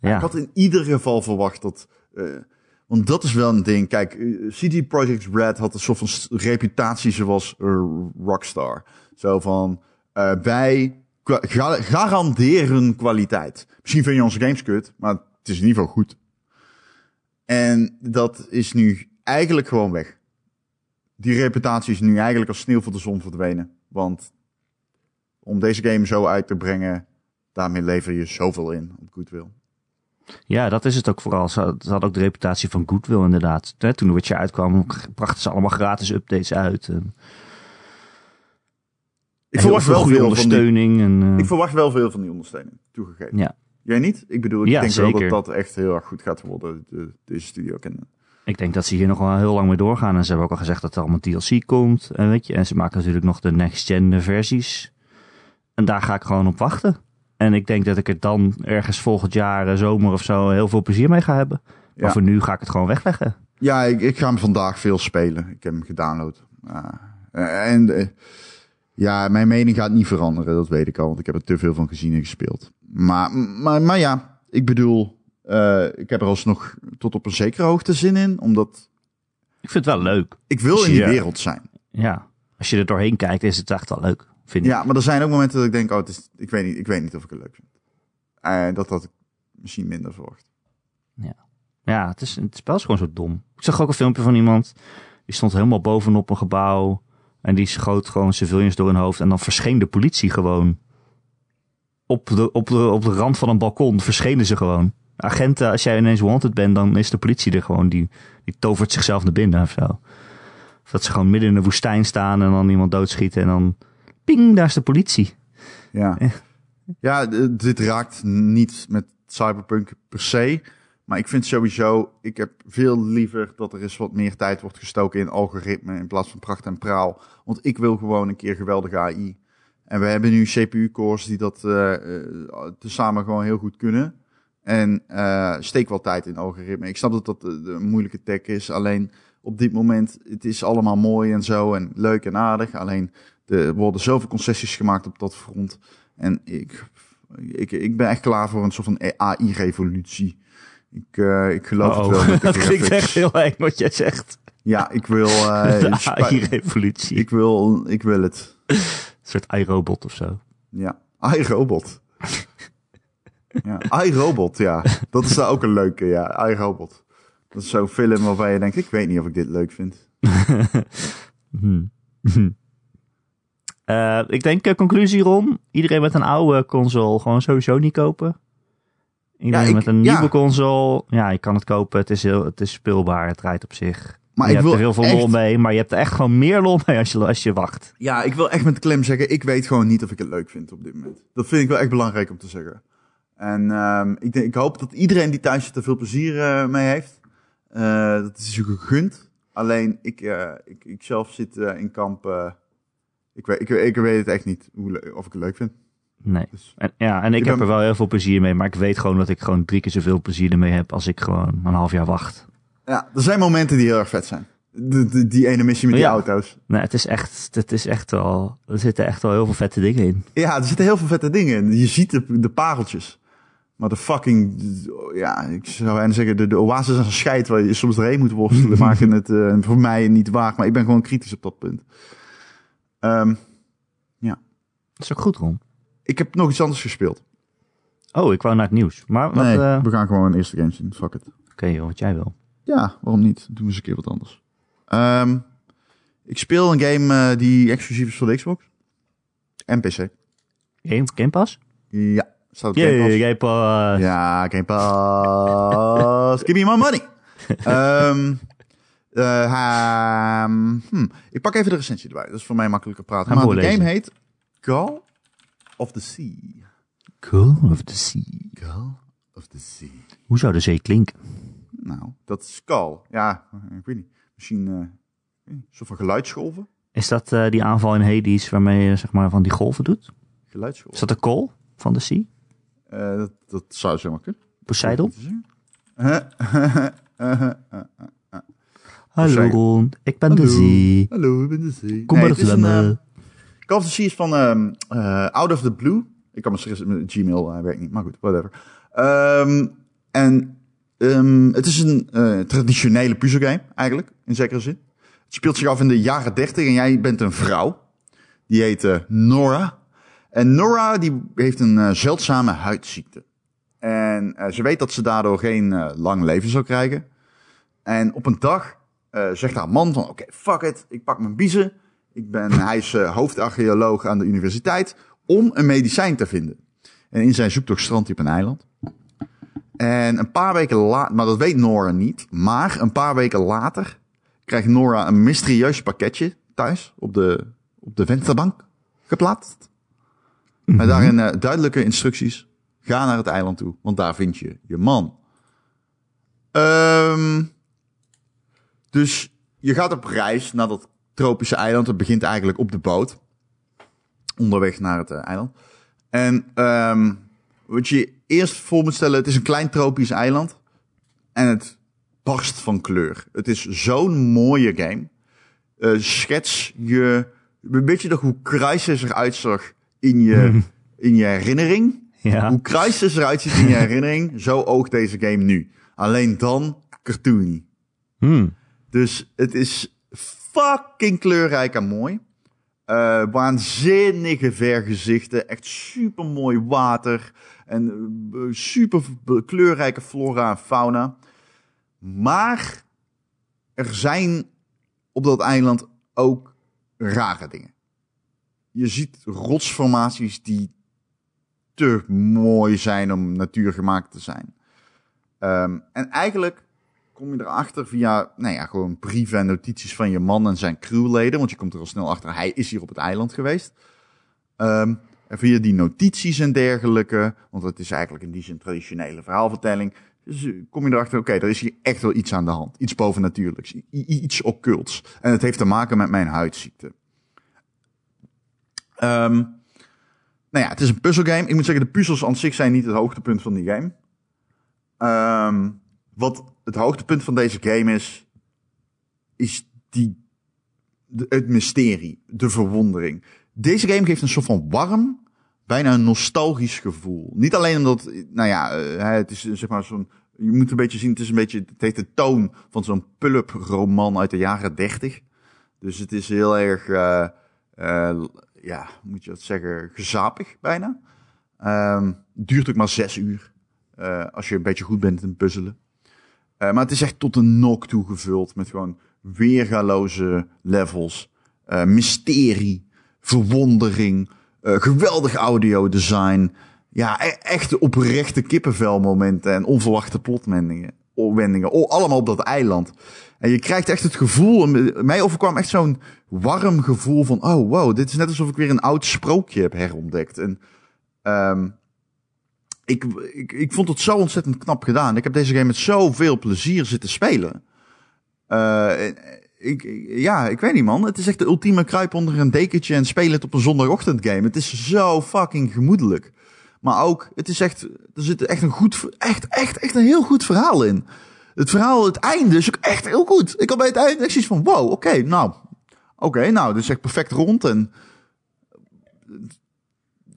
Ja, Ik had in ieder geval verwacht dat. eh, want dat is wel een ding. Kijk, eh, CD Projekt Red had een soort van reputatie zoals eh, Rockstar. Zo van. eh, wij garanderen kwaliteit. Misschien vind je onze games kut, maar het is in ieder geval goed. En dat is nu eigenlijk gewoon weg. Die reputatie is nu eigenlijk als sneeuw voor de zon verdwenen. Want om deze game zo uit te brengen, daarmee lever je zoveel in op goodwill. Ja, dat is het ook vooral. Ze had, ze had ook de reputatie van Goodwill inderdaad. Toen Witcher uitkwam, brachten ze allemaal gratis updates uit. Ik verwacht wel veel van die, ondersteuning. En, eh, ik verwacht wel veel van die ondersteuning, toegegeven. Ja. Jij niet? Ik bedoel, ik Ja, denk wel zeker. dat dat echt heel erg goed gaat worden, de, deze studio kennen. Ik denk dat ze hier nog wel heel lang mee doorgaan. En ze hebben ook al gezegd dat er allemaal DLC komt. En, weet je, en ze maken natuurlijk nog de next-gen versies. En daar ga ik gewoon op wachten. En ik denk dat ik er dan ergens volgend jaar, eh, zomer of zo, heel veel plezier mee ga hebben. Maar Ja. voor nu ga ik het gewoon wegleggen. Ja, ik, ik ga hem vandaag veel spelen. Ik heb hem gedownload. Ah, eh, en eh, ja, mijn mening gaat niet veranderen, dat weet ik al, want ik heb er te veel van gezien en gespeeld. Maar, maar, maar ja, ik bedoel, ik heb er alsnog tot op een zekere hoogte zin in, omdat Ik vind het wel leuk. ik wil in die wereld zijn. Ja, als je er doorheen kijkt, is het echt wel leuk. Vind ik. Ja, maar er zijn ook momenten dat ik denk, oh, het is, ik, weet niet, ik weet niet of ik het leuk vind. En dat had ik misschien minder verwacht. Ja, het, is, het spel is gewoon zo dom. Ik zag ook een filmpje van iemand. Die stond helemaal bovenop een gebouw. En die schoot gewoon civilians door hun hoofd. En dan verscheen de politie gewoon. Op de, op de, op de rand van een balkon verschenen ze gewoon. Agenten, als jij ineens wanted bent, dan is de politie er gewoon. Die, die tovert zichzelf naar binnen of zo. Of dat ze gewoon midden in de woestijn staan en dan iemand doodschieten. En dan, ping, daar is de politie. Ja, Eh. ja dit raakt niet met Cyberpunk per se. Maar ik vind sowieso, ik heb veel liever dat er eens wat meer tijd wordt gestoken in algoritme in plaats van pracht en praal. Want ik wil gewoon een keer geweldige AI. En we hebben nu CPU-cores die dat eh, tezamen gewoon heel goed kunnen. En steek wel tijd in algoritme. Ik snap dat dat de moeilijke tech is. Alleen op dit moment, het is allemaal mooi en zo en leuk en aardig. Alleen er worden zoveel concessies gemaakt op dat front. En ik, ik, ik ben echt klaar voor een soort van AI-revolutie. Ik, eh, ik geloof het wel. Oh, dat klinkt echt heel eng wat jij zegt. Ja, ik wil. eh, De AI-revolutie. ik wil, ik wil het. Een soort iRobot of zo. Ja, iRobot. ja, iRobot, ja. Dat is daar ook een leuke, ja. iRobot. Dat is zo'n film waarbij je denkt, ik weet niet of ik dit leuk vind. Hmm. Eh, ik denk, eh, conclusie Ron. Iedereen met een oude console gewoon sowieso niet kopen. Iedereen Ja, ik- met een ja. nieuwe console. Ja, je kan het kopen. Het is, heel, het is speelbaar. Het draait op zich. Maar je ik hebt wil er heel veel echt- lol mee. Maar je hebt er echt gewoon meer lol mee als je, als je wacht. Ja, ik wil echt met klem zeggen, ik weet gewoon niet of ik het leuk vind op dit moment. Dat vind ik wel echt belangrijk om te zeggen. En ehm, ik, denk, ik hoop dat iedereen die thuis zit er veel plezier eh, mee heeft. Dat is je gegund. Alleen, ik, ik, ik zelf zit in kamp... ik, weet, ik, ik weet het echt niet hoe, of ik het leuk vind. Nee. Dus, En, ja, en ik Ik heb ben- er wel heel veel plezier mee. Maar ik weet gewoon dat ik gewoon drie keer zoveel plezier ermee heb. Als ik gewoon een half jaar wacht. ja, er zijn momenten die heel erg vet zijn. De, de- die ene missie met die Ja. auto's. Nee, het is echt, het is echt wel, er zitten echt wel heel veel vette dingen in. Ja, er zitten heel veel vette dingen in. Je ziet de, de pareltjes. Maar de fucking, ja, ik zou bijna zeggen, de, de oases aan scheid waar je soms doorheen moet worstelen, maken het eh, voor mij niet waard. Maar ik ben gewoon kritisch op dat punt. Ehm, Dat is ook goed, Ron. ik heb nog iets anders gespeeld. Oh, ik wou naar het nieuws. Maar wat, nee, eh, we gaan gewoon eerste games zien. Fuck it. oké joh, wat jij wil. Ja, waarom niet? Doen we eens een keer wat anders. Ehm, ik speel een game eh, die exclusief is voor de Xbox. En PC. Game, Game Pass? Ja, staat op Game Pass. Game Pass. Ja, Game Pass. Give me my money. Ehm eh, ehm, hm, Ik pak even de recensie erbij. Dat is voor mij makkelijker praten. Maar de game heet Call of the Sea. Cool of the Sea. Call of the Sea. Hoe zou de zee klinken? Nou, dat is Call. Ja, ik weet niet. Misschien eh, een soort van geluidsgolven. Is dat eh, die aanval in Hades waarmee je zeg maar van die golven doet? Is Geluidsgolven. dat de call van de Sea? Dat, dat zou zomaar kunnen. Poseidon? Hallo, ik ben de zee. Hallo, ik ben de zee. Kom Nee, maar het is een, zwemmen. eh, Call of the Sea is van ehm, eh, Out of the Blue. Ik kan mijn Gmail eh, werkt niet, maar goed, whatever. Ehm, en ehm, het is een traditionele puzzelgame, eigenlijk, in zekere zin. Het speelt zich af in de jaren 30 en jij bent een vrouw. Die heet Nora. En Nora die heeft een zeldzame huidziekte. En ze weet dat ze daardoor geen lang leven zal krijgen. En op een dag eh, zegt haar man van, oké, fuck it, ik pak mijn biezen. Ik ben, hij is eh, hoofdarcheoloog aan de universiteit om een medicijn te vinden. En in zijn zoektocht strandt hij op een eiland. En een paar weken later, maar dat weet Nora niet. Maar een paar weken later krijgt Nora een mysterieus pakketje thuis op de, op de vensterbank. geplaatst. Met daarin uh, duidelijke instructies. Ga naar het eiland toe, want daar vind je je man. Um, dus je gaat op reis naar dat tropische eiland. Het begint eigenlijk op de boot. Onderweg naar het uh, eiland. En um, wat je eerst voor moet stellen, het is een klein tropisch eiland. En het barst van kleur. Het is zo'n mooie game. Uh, schets je een beetje nog hoe Crysis eruit zag in je, in je herinnering. Ja. Hoe Crysis eruit ziet in je herinnering, zo oogt deze game nu. Alleen dan cartoony. Hmm. Dus het is fucking kleurrijk en mooi. Uh, waanzinnige vergezichten. Echt super mooi water. En uh, super kleurrijke flora en fauna. Maar er zijn op dat eiland ook rare dingen. Je ziet rotsformaties die te mooi zijn om natuurgemaakt te zijn. Um, en eigenlijk kom je erachter via, nou ja, gewoon brieven en notities van je man en zijn crewleden. Want je komt er al snel achter, hij is hier op het eiland geweest. Um, en via die notities en dergelijke, want het is eigenlijk in die zin traditionele verhaalvertelling. Dus kom je erachter, oké, er is hier echt wel iets aan de hand. Iets bovennatuurlijks, iets occults. En het heeft te maken met mijn huidziekte. Um, nou ja, het is een puzzelgame. Ik moet zeggen, de puzzels aan zich zijn niet het hoogtepunt van die game. Um, wat het hoogtepunt van deze game is, is die, het mysterie, de verwondering. Deze game geeft een soort van warm, bijna een nostalgisch gevoel. Niet alleen omdat, nou ja, uh, het is zeg maar zo'n, je moet een beetje zien, het is een beetje, het heeft de toon van zo'n pulp roman uit de jaren dertig. Dus het is heel erg, uh, uh, ja, moet je dat zeggen, gezapig bijna. Um, duurt ook maar zes uur. Als je een beetje goed bent in puzzelen. Uh, maar het is echt tot een nok toe gevuld met gewoon weergaloze levels. Uh, mysterie, verwondering, uh, geweldig audiodesign. Ja, e echte oprechte kippenvelmomenten en onverwachte plotwendingen. Wendingen, oh, allemaal op dat eiland. En je krijgt echt het gevoel, mij overkwam echt zo'n warm gevoel van, oh wow, dit is net alsof ik weer een oud sprookje heb herontdekt. En um, ik, ik, ik vond het zo ontzettend knap gedaan. Ik heb deze game met zoveel plezier zitten spelen. Uh, ik, ja, ik weet niet man. Het is echt de ultieme kruip onder een dekentje en spelen het op een zondagochtend game. Het is zo fucking gemoedelijk. Maar ook, het is echt, er zit echt een goed, echt, echt, echt een heel goed verhaal in. Het verhaal, het einde is ook echt heel goed. Ik had bij het einde echt zoiets van, wow, oké, nou, oké, nou, dit is echt perfect rond en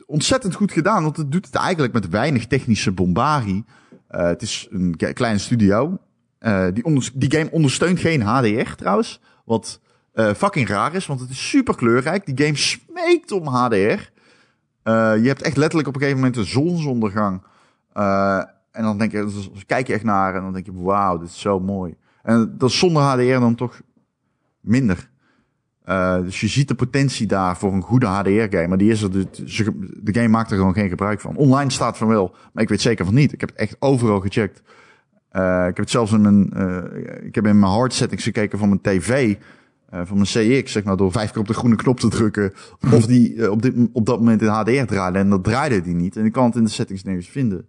ontzettend goed gedaan, want het doet het eigenlijk met weinig technische bombarie. Uh, het is een kleine studio. Uh, die, die game ondersteunt geen HDR trouwens, wat uh, fucking raar is, want het is super kleurrijk. Die game smeekt om HDR. je hebt echt letterlijk op een gegeven moment een zonsondergang. en dan denk je, kijk je echt naar en dan denk je, wauw, dit is zo mooi. En dat zonder HDR dan toch minder. Uh, dus je ziet de potentie daar voor een goede HDR-game. Maar die is er, de, de game maakt er gewoon geen gebruik van. Online staat van wel, maar ik weet zeker van niet. Ik heb het echt overal gecheckt. Uh, ik heb het zelfs in mijn, uh, ik heb in mijn hard settings gekeken van mijn tv, van mijn CX, zeg maar, door vijf keer op de groene knop te drukken. Of die op, dit, op dat moment in HDR draaide. En dat draaide die niet. En ik kan het in de settings nergens vinden.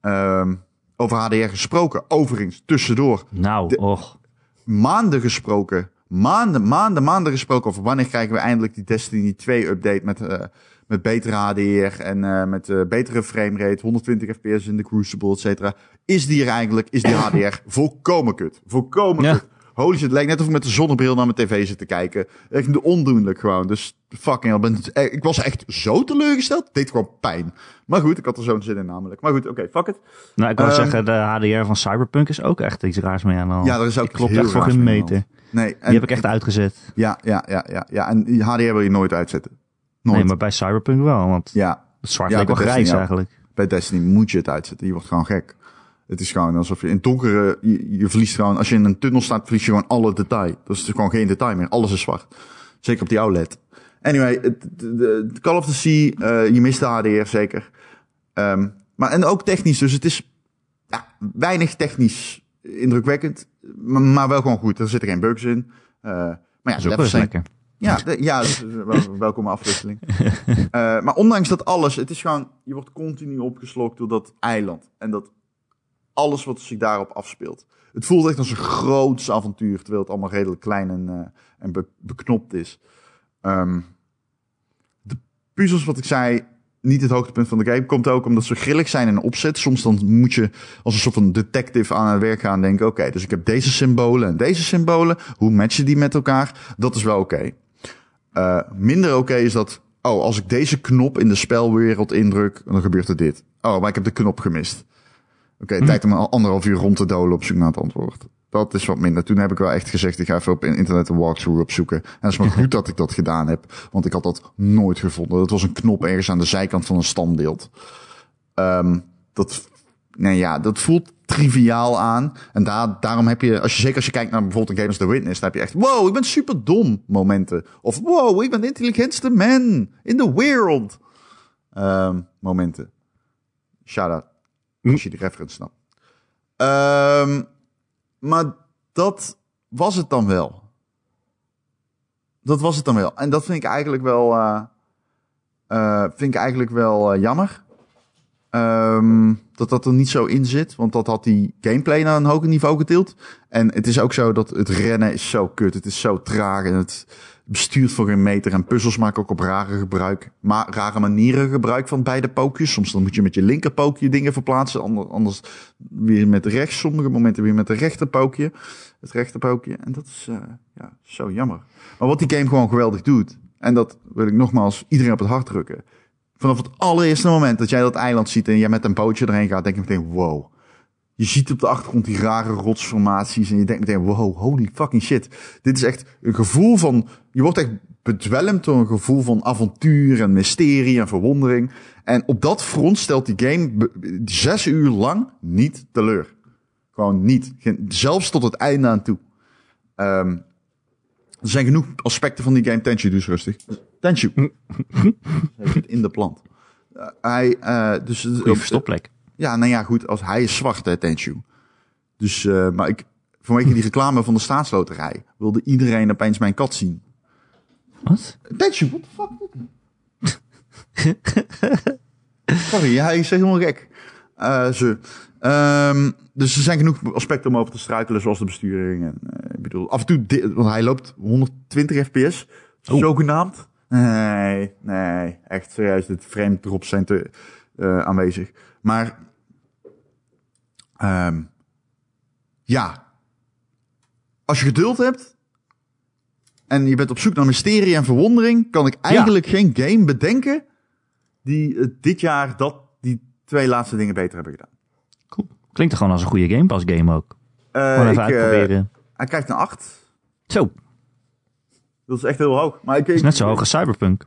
Um, over HDR gesproken, overigens, tussendoor. Nou, och. Maanden gesproken maanden, maanden, maanden gesproken over wanneer krijgen we eindelijk die Destiny 2 update met, uh, met betere HDR en uh, met uh, betere framerate, 120 fps in de Crucible, et cetera. Is die er eigenlijk, is die HDR volkomen kut. Volkomen ja. kut. Holy shit, het lijkt net of ik met de zonnebril naar mijn tv zit te kijken. Echt ondoenlijk gewoon. Dus fucking hell, ben, ik was echt zo teleurgesteld. Het deed gewoon pijn. Maar goed, ik had er zo'n zin in namelijk. Maar goed, oké, okay, fuck it. Nou, ik wil um, zeggen, de HDR van Cyberpunk is ook echt iets raars mee aan de hand. Ja, dat is ook ik klopt echt voor geen meter. Nee. En, die heb ik echt uitgezet. Ja, ja, ja, ja, ja. En die HDR wil je nooit uitzetten. Nooit. Nee, maar bij Cyberpunk wel, want ja. het zwart ja, lijkt wel grijs eigenlijk. Bij Destiny moet je het uitzetten. Je wordt gewoon gek. Het is gewoon alsof je in donkere, je, je verliest gewoon, als je in een tunnel staat, verlies je gewoon alle detail. Dat is gewoon geen detail meer. Alles is zwart. Zeker op die OLED. Anyway, de, de Call of the Sea, uh, je mist de HDR zeker. Um, maar en ook technisch, dus het is ja, weinig technisch indrukwekkend, maar wel gewoon goed. Er zitten geen bugs in. Uh, maar ja, dat is zijn, lekker. Ja, de- ja eh, wel- welkome afwisseling. Eh, maar ondanks dat alles, het is gewoon, je wordt continu opgeslokt door dat eiland. En dat alles wat zich daarop afspeelt. Het voelt echt als een groots avontuur, terwijl het allemaal redelijk klein en, eh, en be- beknopt is. Ehm, de puzzels, wat ik zei, niet het hoogtepunt van de game. Komt ook omdat ze grillig zijn in opzet. Soms dan moet je als een soort van detective aan het werk gaan en denken... oké, dus ik heb deze symbolen en deze symbolen. Hoe matchen die met elkaar? Dat is wel oké. Eh, minder oké is dat... oh, als ik deze knop in de spelwereld indruk... dan gebeurt er dit. Oh, maar ik heb de knop gemist. Oké, tijd om een anderhalf uur rond te dolen op zoek naar het antwoord. Dat is wat minder. Toen heb ik wel echt gezegd, ik ga even op internet een walkthrough opzoeken. En het is maar goed dat ik dat gedaan heb, want ik had dat nooit gevonden. Dat was een knop ergens aan de zijkant van een standbeeld. Ehm, dat, nee ja, dat voelt triviaal aan. En daar, daarom heb je, als je, zeker als je kijkt naar bijvoorbeeld een game als The Witness, dan heb je echt, wow, ik ben super dom momenten. Of wow, ik ben de intelligentste man in the world. Ehm, momenten. Shout-out. Als je die reference snapt. Ehm, maar dat was het dan wel. Dat was het dan wel. En dat vind ik eigenlijk wel, eh, vind ik eigenlijk wel eh, jammer. Ehm, dat dat er niet zo in zit. Want dat had die gameplay naar een hoger niveau getild. En het is ook zo dat het rennen is zo kut. Het is zo traag en het bestuurt voor geen meter. En puzzels maken ook op rare, gebruik, ma rare manieren gebruik van beide pookjes. Soms dan moet je met je linkerpookje dingen verplaatsen. ander- Anders weer met rechts. Sommige momenten weer met de rechterpookje. Het rechterpookje. En dat is eh, ja, zo jammer. Maar wat die game gewoon geweldig doet. En dat wil ik nogmaals iedereen op het hart drukken. Vanaf het allereerste moment dat jij dat eiland ziet en jij met een bootje erheen gaat, denk je meteen, wow. Je ziet op de achtergrond die rare rotsformaties en je denkt meteen, wow, holy fucking shit. Dit is echt een gevoel van, je wordt echt bedwelmd door een gevoel van avontuur en mysterie en verwondering. En op dat front stelt die game zes uur lang niet teleur. Gewoon niet. Geen- Zelfs tot het einde aan toe. Ehm, er zijn genoeg aspecten van die game. Tenshu, dus rustig. Zit in de plant. Eh, hij, eh, dus, Goeie verstopplek. Ja, nou ja, goed. Als hij is zwart, hè, Tenshu. Dus, eh, maar ik, vanwege die reclame van de staatsloterij wilde iedereen opeens mijn kat zien. Wat? Tenshu, what the fuck? Sorry, hij is helemaal gek. Eh, ze. Ehm, dus er zijn genoeg aspecten om over te struikelen, zoals de besturing. En, eh, ik bedoel, af en toe, want hij loopt 120 fps, zogenaamd. Nee, nee, echt serieus, dit frame drops zijn te aanwezig. Maar, ehm, ja, als je geduld hebt en je bent op zoek naar mysterie en verwondering, kan ik eigenlijk geen game bedenken die eh, dit jaar dat, die twee laatste dingen beter hebben gedaan. Cool. Klinkt er gewoon als een goede Game Pass game ook. Gewoon even ik, eh, uitproberen. hij krijgt een 8. Zo, Dat is echt heel hoog. Maar ik, is net zo hoog als Cyberpunk.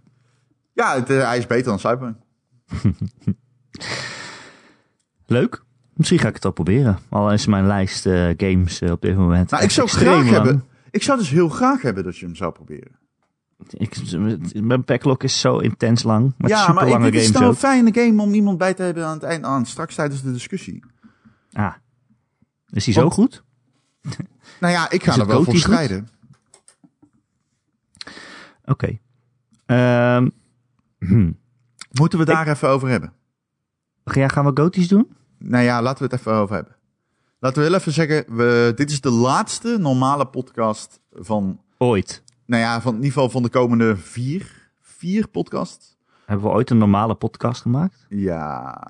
Ja, het, hij is beter dan Cyberpunk. Leuk. Misschien ga ik het al proberen. Al is mijn lijst eh, games eh, op dit moment Nou, ik zou graag lang. hebben. Ik zou dus heel graag hebben dat je hem zou proberen. Ik, mijn backlog is zo intens lang. Met ja, super maar ik, lange het is games nou een fijne game om iemand bij te hebben aan het eind, aan straks tijdens de discussie. Ah. Is die zo Want- goed? Nou ja, ik ga er wel voor strijden. Oké. Ehm, hm. Moeten we daar even over hebben? Ja, gaan we goties doen? Nou ja, laten we het even over hebben. Laten we heel even zeggen, we, dit is de laatste normale podcast van, Ooit. nou ja, van in ieder geval van de komende vier, vier podcasts. Hebben we ooit een normale podcast gemaakt? Ja,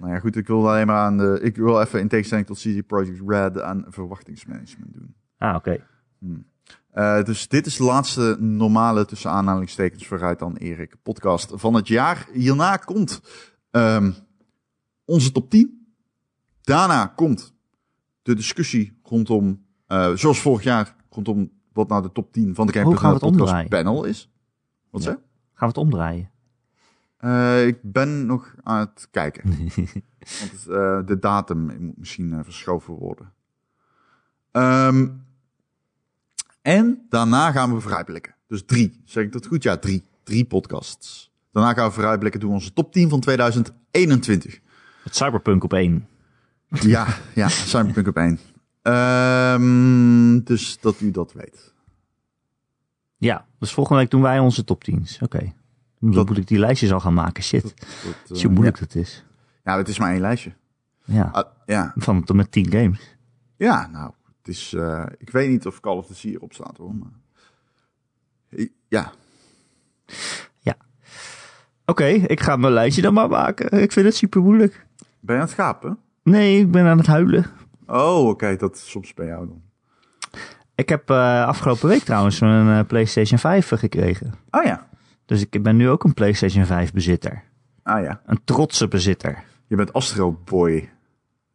nou ja, goed, ik wil alleen maar aan de, ik wil even in tegenstelling tot CD Projekt Red aan verwachtingsmanagement doen. Ah, oké. Eh, dus dit is de laatste normale, tussen aanhalingstekens vooruit dan Erik, podcast van het jaar. Hierna komt ehm, onze top 10. Daarna komt de discussie rondom, eh, zoals vorig jaar, rondom wat nou de top 10 van de het podcast panel is. Wat Ja. zeg? Gaan we het omdraaien? Eh, ik ben nog aan het kijken. Want het, eh, de datum moet misschien verschoven worden. Ehm, en daarna gaan we vooruitblikken. Dus drie. Zeg ik dat goed? Ja, drie. Drie podcasts. Daarna gaan we vooruitblikken. Doen we onze top 10 van 2021. Het Cyberpunk op één. Ja, ja. Cyberpunk op één. Ehm, dus dat u dat weet. Ja, dus volgende week doen wij onze top 10's. Oké. Dan Dat- moet ik die lijstjes al gaan maken. Shit. Dat, Zie eh, hoe moeilijk dat is. ja. ja, het is maar één lijstje. Ja. Ah, ja. Van tot met 10 games. ja, nou, het is... eh, ik weet niet of Call of Duty hierop staat hoor, maar... Ja, Oké, ik ga mijn lijstje dan maar maken. Ik vind het super moeilijk. ben je aan het gapen? Nee, ik ben aan het huilen. Oh, oké, dat is soms bij jou dan. Ik heb eh, afgelopen week trouwens een eh, PlayStation 5 gekregen. Oh ja, Dus ik ben nu ook een PlayStation 5 bezitter. ah ja. Een trotse bezitter. Je bent Astro Boy.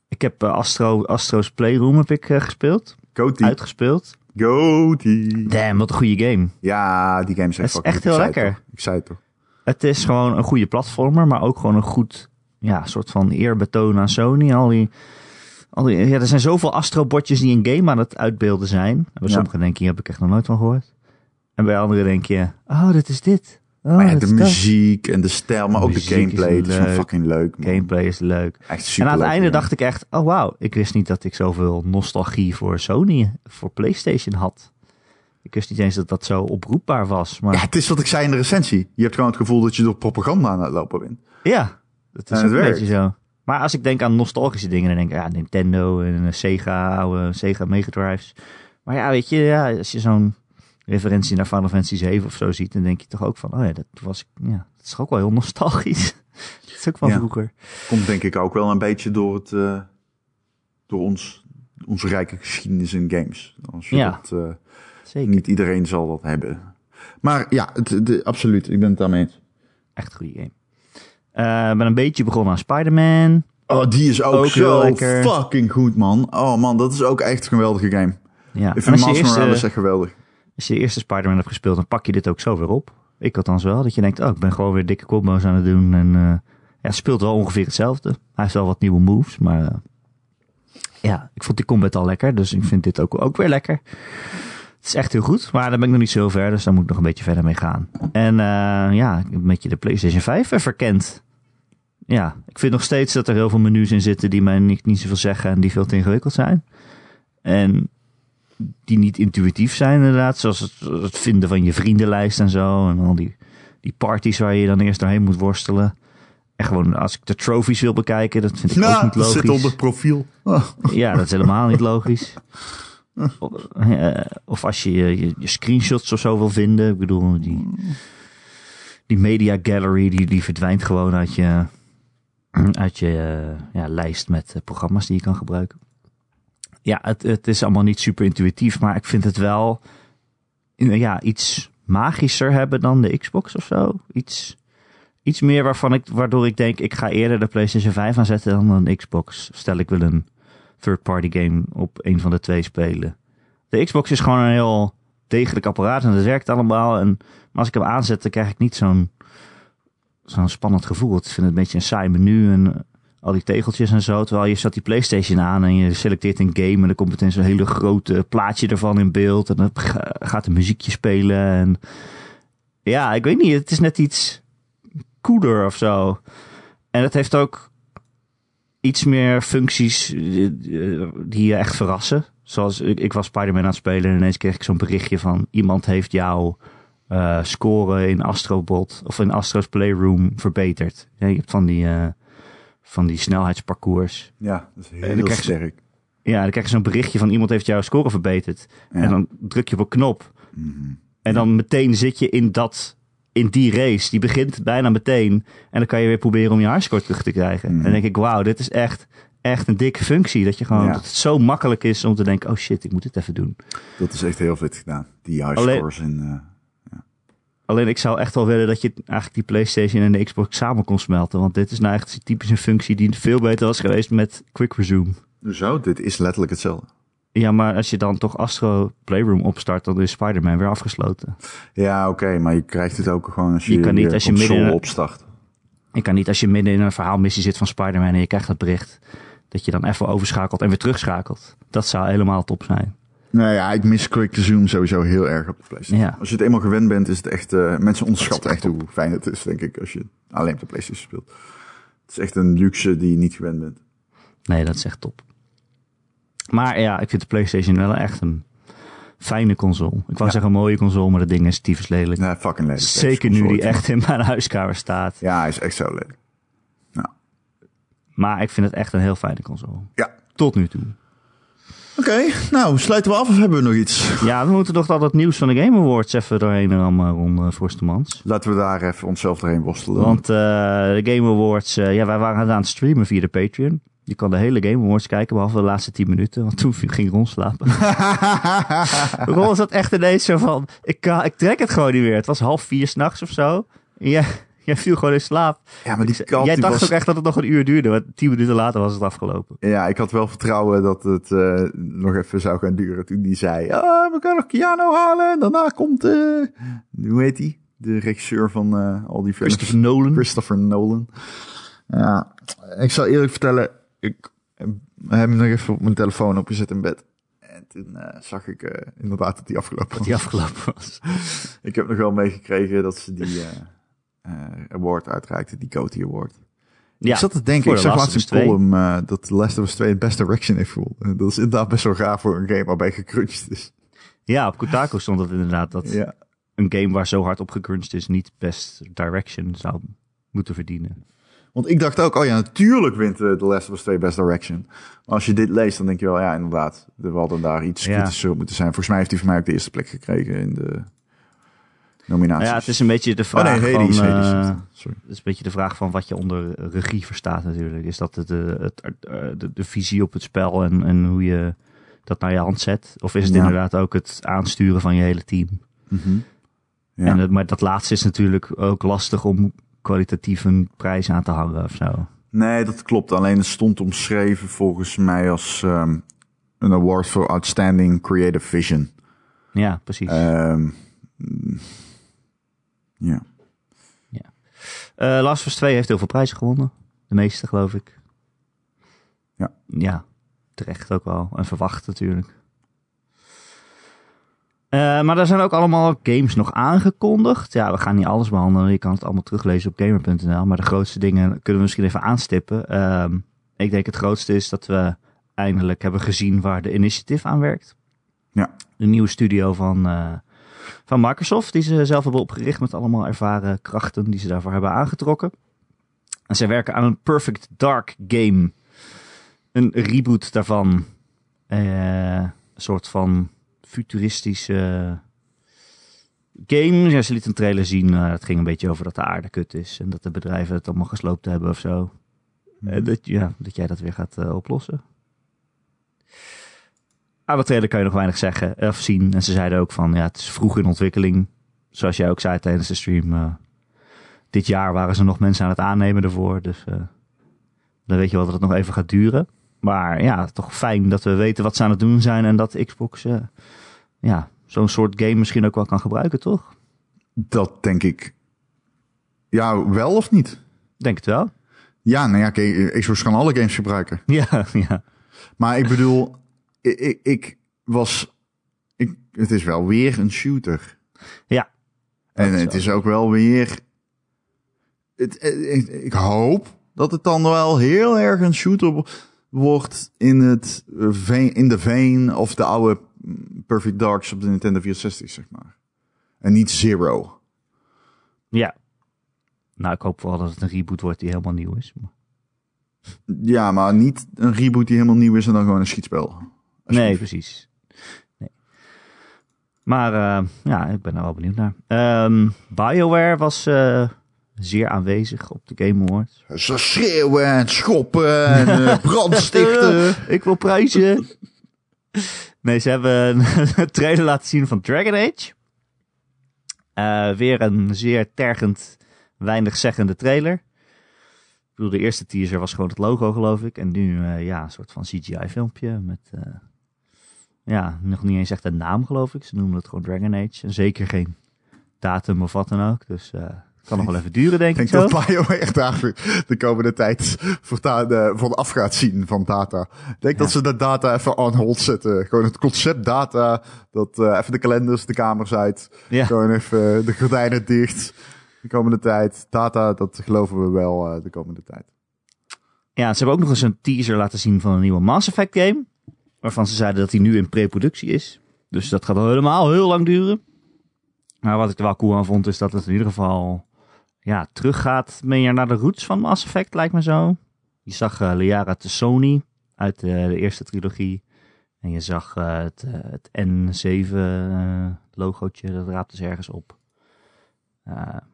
Ik heb eh, Astro, Astro's Playroom heb ik, gespeeld. Goaty. Uitgespeeld. Goaty. Damn, wat een goede game. Ja, die game is echt Het is fucking echt heel lekker. Ik zei het toch. Het is gewoon een goede platformer, maar ook gewoon een goed ja, soort van eerbetoon aan Sony. Al die, al die, ja, er zijn zoveel Astro-bordjes die een game aan het uitbeelden zijn. En bij Ja. sommigen denk je, hier heb ik echt nog nooit van gehoord. En bij anderen denk je, oh, dit is dit. Oh, Maar ja, de dat. muziek en de stijl, maar ook de is gameplay. Het is leuk. fucking leuk. man. Gameplay is leuk. Echt En super aan het einde dacht ik echt, oh wauw, ik wist niet dat ik zoveel nostalgie voor Sony, voor PlayStation had. Ik wist niet eens dat dat zo oproepbaar was. Maar Ja, het is wat ik zei in de recensie. Je hebt gewoon het gevoel dat je door propaganda aan het lopen bent. Ja, dat is En ook het een werkt. beetje zo. Maar als ik denk aan nostalgische dingen, dan denk ik ja, Nintendo en eh, Sega, oude Sega Mega Drives. Maar ja, weet je, ja, als je zo'n referentie naar Final Fantasy 7 of zo ziet, dan denk je toch ook van, oh ja, dat was, ja, dat is ook wel heel nostalgisch. dat is ook van Ja. vroeger. Komt denk ik ook wel een beetje door het, eh, door ons, onze rijke geschiedenis in games. Als Ja. dat, eh, Zeker. niet iedereen zal dat hebben. Maar ja, het, de, absoluut. Ik ben het daarmee eens. Echt een goede game. Eh, Ik ben een beetje begonnen aan Spider-Man. Oh, die is ook, zo lekker. fucking goed, man. Oh man, dat is ook echt een geweldige game. Ja. Ik vind Miles Morales echt geweldig. als je de eerste Spider-Man hebt gespeeld, dan pak je dit ook zo weer op. Ik althans wel. Dat je denkt, oh, ik ben gewoon weer dikke combo's aan het doen. En eh, ja, het speelt wel ongeveer hetzelfde. Hij heeft wel wat nieuwe moves, maar eh, ja, ik vond die combat al lekker. Dus ik vind dit ook, ook weer lekker. Het is echt heel goed, maar daar ben ik nog niet zo ver. Dus daar moet ik nog een beetje verder mee gaan. En ja, ik heb een beetje de PlayStation 5 weer verkend. Ja, ik vind nog steeds dat er heel veel menus in zitten die mij niet, niet zoveel zeggen en die veel te ingewikkeld zijn. En die niet intuïtief zijn inderdaad. Zoals het, het vinden van je vriendenlijst en zo. En al die, die parties waar je dan eerst doorheen moet worstelen. En gewoon als ik de trophies wil bekijken, dat vind ik ook niet dat logisch. zit het profiel. Oh. Ja, dat is helemaal niet logisch. Of, eh, of als je, je je screenshots of zo wil vinden. Ik bedoel, die, die media gallery die, die verdwijnt gewoon uit je, uit je eh, ja, lijst met eh, programma's die je kan gebruiken. Ja, het, het is allemaal niet super intuïtief, maar ik vind het wel ja, iets magischer hebben dan de Xbox of zo. Iets, iets meer waarvan ik, waardoor ik denk, ik ga eerder de PlayStation 5 aanzetten dan een Xbox. Stel ik wil een third-party game op een van de twee spelen. De Xbox is gewoon een heel degelijk apparaat en het werkt allemaal. En, maar als ik hem aanzet, dan krijg ik niet zo'n zo'n spannend gevoel. Ik vind het een beetje een saai menu en eh, al die tegeltjes en zo. Terwijl je zet die PlayStation aan en je selecteert een game en dan komt meteen zo'n hele grote plaatje ervan in beeld. En dan ga- gaat een muziekje spelen. En ja, ik weet niet, het is net iets cooler of zo. En het heeft ook iets meer functies eh, eh, die je echt verrassen. Zoals ik, ik was Spider-Man aan het spelen en ineens kreeg ik zo'n berichtje van iemand heeft jouw eh score in Astrobot of in Astro's Playroom verbeterd. Ja, je hebt van die, eh, van die snelheidsparcours. Ja, dat is dan heel krijg je- sterk. Ja, dan krijg je zo'n berichtje van iemand heeft jouw score verbeterd. Ja. En dan druk je op een knop. Mhm. En dan meteen zit je in dat, in die race. Die begint bijna meteen. En dan kan je weer proberen om je highscore terug te krijgen. Mhm. En dan denk ik, wauw, dit is echt, echt een dikke functie. Dat je gewoon, Ja. dat het zo makkelijk is om te denken, oh shit, ik moet dit even doen. Dat is echt heel vet gedaan. Die high Alleen- scores in... eh, Alleen ik zou echt wel willen dat je eigenlijk die PlayStation en de Xbox samen kon smelten. Want dit is nou echt typisch een functie die veel beter was geweest met Quick Resume. Zo, dit is letterlijk hetzelfde. Ja, maar als je dan toch Astro Playroom opstart, dan is Spider-Man weer afgesloten. Ja, oké, maar je krijgt het ook gewoon als je Je kan niet als je midden in- opstart. Je kan niet als je midden in een verhaalmissie zit van Spider-Man en je krijgt dat bericht, dat je dan even overschakelt en weer terugschakelt. Dat zou helemaal top zijn. Nou ja, ik mis Quick Zoom sowieso heel erg op de PlayStation. Ja. Als je het eenmaal gewend bent, is het echt... eh, mensen onderschatten echt hoe fijn het is, denk ik, als je alleen op de PlayStation speelt. Het is echt een luxe die je niet gewend bent. Nee, dat is echt top. Maar ja, ik vind de PlayStation wel echt een fijne console. Ik wou zeggen mooie console, maar dat ding is tyfus lelijk. Nee, fucking lelijk. Zeker nu die echt in mijn huiskamer staat. Ja, hij is echt zo lelijk. Maar ik vind het echt een heel fijne console. Ja. Tot nu toe. Oké, nou, sluiten we af of hebben we nog iets? Ja, we moeten nog al dat nieuws van de Game Awards even doorheen rammen, Ron uh, Forstemans. Laten we daar even onszelf doorheen worstelen. Want uh, de Game Awards, uh, ja, wij waren aan het streamen via de Patreon. Je kan de hele Game Awards kijken, behalve de laatste 10 minuten. Want toen ging Ron slapen. Ron zat echt ineens zo van, ik, ik trek het gewoon niet meer. Het was half vier s'nachts of zo. Ja, Jij viel gewoon in slaap. Ja, maar die Jij dacht was... ook echt dat het nog een uur duurde. Want tien minuten later was het afgelopen. Ja, ik had wel vertrouwen dat het uh, nog even zou gaan duren. Toen die zei, ah, we kunnen nog Keanu halen. En daarna komt, uh, hoe heet die? De regisseur van uh, al die films. Christopher Nolan. Christopher Nolan. Ja, ik zal eerlijk vertellen. Ik heb hem nog even op mijn telefoon opgezet in bed. En toen zag ik inderdaad dat die afgelopen was. Dat die afgelopen was. ik heb nog wel meegekregen dat ze die uh, award uitreikte, die Coty Award. Ja, ik zat te denken, ik zag laatst een column uh, dat The Last of Us 2 het best direction heeft gevoeld. dat is inderdaad best wel gaaf voor een game waarbij gecrunched is. Ja, op Kotaku stond het inderdaad dat ja. een game waar zo hard op gecrunched is niet best direction zou moeten verdienen. Want ik dacht ook, oh ja, natuurlijk wint uh, The Last of Us 2 Best Direction. Maar als je dit leest, dan denk je wel, ja, inderdaad. We hadden daar iets ja. kritischer moeten zijn. Volgens mij heeft hij voor mij ook de eerste plek gekregen in de nominaties. Ja, het is een beetje de vraag oh, nee, van... Uh, Sorry. Het is een beetje de vraag van wat je onder regie verstaat natuurlijk. Is dat het, het, de, de, visie op het spel en, en hoe je dat naar je hand zet? Of is het inderdaad ook het aansturen van je hele team? Mm -hmm. ja. en het, maar dat laatste is natuurlijk ook lastig om kwalitatief een prijs aan te hangen of zo. Nee, dat klopt. Alleen het stond omschreven volgens mij als um, een award for outstanding creative vision. Ja, precies. Um, ja. ja. Uh, Last of Us 2 heeft heel veel prijzen gewonnen. De meeste, geloof ik. Ja. Ja, terecht ook wel. En verwacht natuurlijk. Uh, maar er zijn ook allemaal games nog aangekondigd. Ja, we gaan niet alles behandelen. Je kan het allemaal teruglezen op gamer.nl. Maar de grootste dingen kunnen we misschien even aanstippen. Uh, ik denk het grootste is dat we eindelijk hebben gezien waar de Initiative aan werkt. Ja. De nieuwe studio van uh, van Microsoft, die ze zelf hebben opgericht met allemaal ervaren krachten die ze daarvoor hebben aangetrokken. En zij werken aan een Perfect Dark game. Een reboot daarvan. Uh, een soort van futuristische game. Ja, ze liet een trailer zien. Uh, het ging een beetje over dat de aarde kut is. En dat de bedrijven het allemaal gesloopt hebben of zo. Uh, dat, ja, dat jij dat weer gaat oplossen. Aan de trailer kan je nog weinig zeggen of zien. En ze zeiden ook van, ja, het is vroeg in ontwikkeling. Zoals jij ook zei tijdens de stream. Uh, dit jaar waren ze nog mensen aan het aannemen ervoor. Dus uh, dan weet je wel dat het nog even gaat duren. Maar ja, toch fijn dat we weten wat ze aan het doen zijn. En dat Xbox uh, ja, zo'n soort game misschien ook wel kan gebruiken, toch? Dat denk ik. Ja, wel of niet? Denk het wel. Ja, nou ja, Xbox kan alle games gebruiken. Ja, ja. Maar ik bedoel, ik, ik was. Ik, het is wel weer een shooter. Ja. En het is ook wel weer. Het, ik, ik, hoop dat het dan wel heel erg een shooter wordt in, het veen, in de vein of de oude Perfect Darks op de Nintendo 64, zeg maar. En niet Zero. Ja. Nou, ik hoop wel dat het een reboot wordt die helemaal nieuw is. Ja, maar niet een reboot die helemaal nieuw is en dan gewoon een schietspel. Nee, precies. Nee. Maar uh, ja, ik ben er wel benieuwd naar. Um, BioWare was uh, zeer aanwezig op de Game Awards. Ze schreeuwen en schoppen en uh, brandstichten. ik wil prijzen. nee, ze hebben een trailer laten zien van Dragon Age. weer een zeer tergend, weinig zeggende trailer. Ik bedoel, de eerste teaser was gewoon het logo, geloof ik. En nu, uh, ja, een soort van CGI-filmpje met uh, ja, nog niet eens echt een naam geloof ik. Ze noemen het gewoon Dragon Age. En zeker geen datum of wat dan ook. Dus uh, het kan nog wel even duren, denk ik. Ik denk dat BioWare echt daar de komende tijd voortaan, uh, van af gaat zien van data. Ik denk dat ze de data even on hold zetten. Gewoon het concept data. Dat uh, even de kalenders, de kamers uit. Ja. Gewoon even de gordijnen dicht. De komende tijd. Data, dat geloven we wel de komende tijd. Ja, ze hebben ook nog eens een teaser laten zien van een nieuwe Mass Effect game waarvan ze zeiden dat hij nu in pre-productie is. Dus dat gaat al helemaal heel lang duren. Maar wat ik er wel cool aan vond, is dat het in ieder geval ja, teruggaat meer naar de roots van Mass Effect, lijkt me zo. Je zag uh, Liara Sony uit de, de, eerste trilogie. En je zag uh, het, het N7 logootje, dat raapt dus ergens op.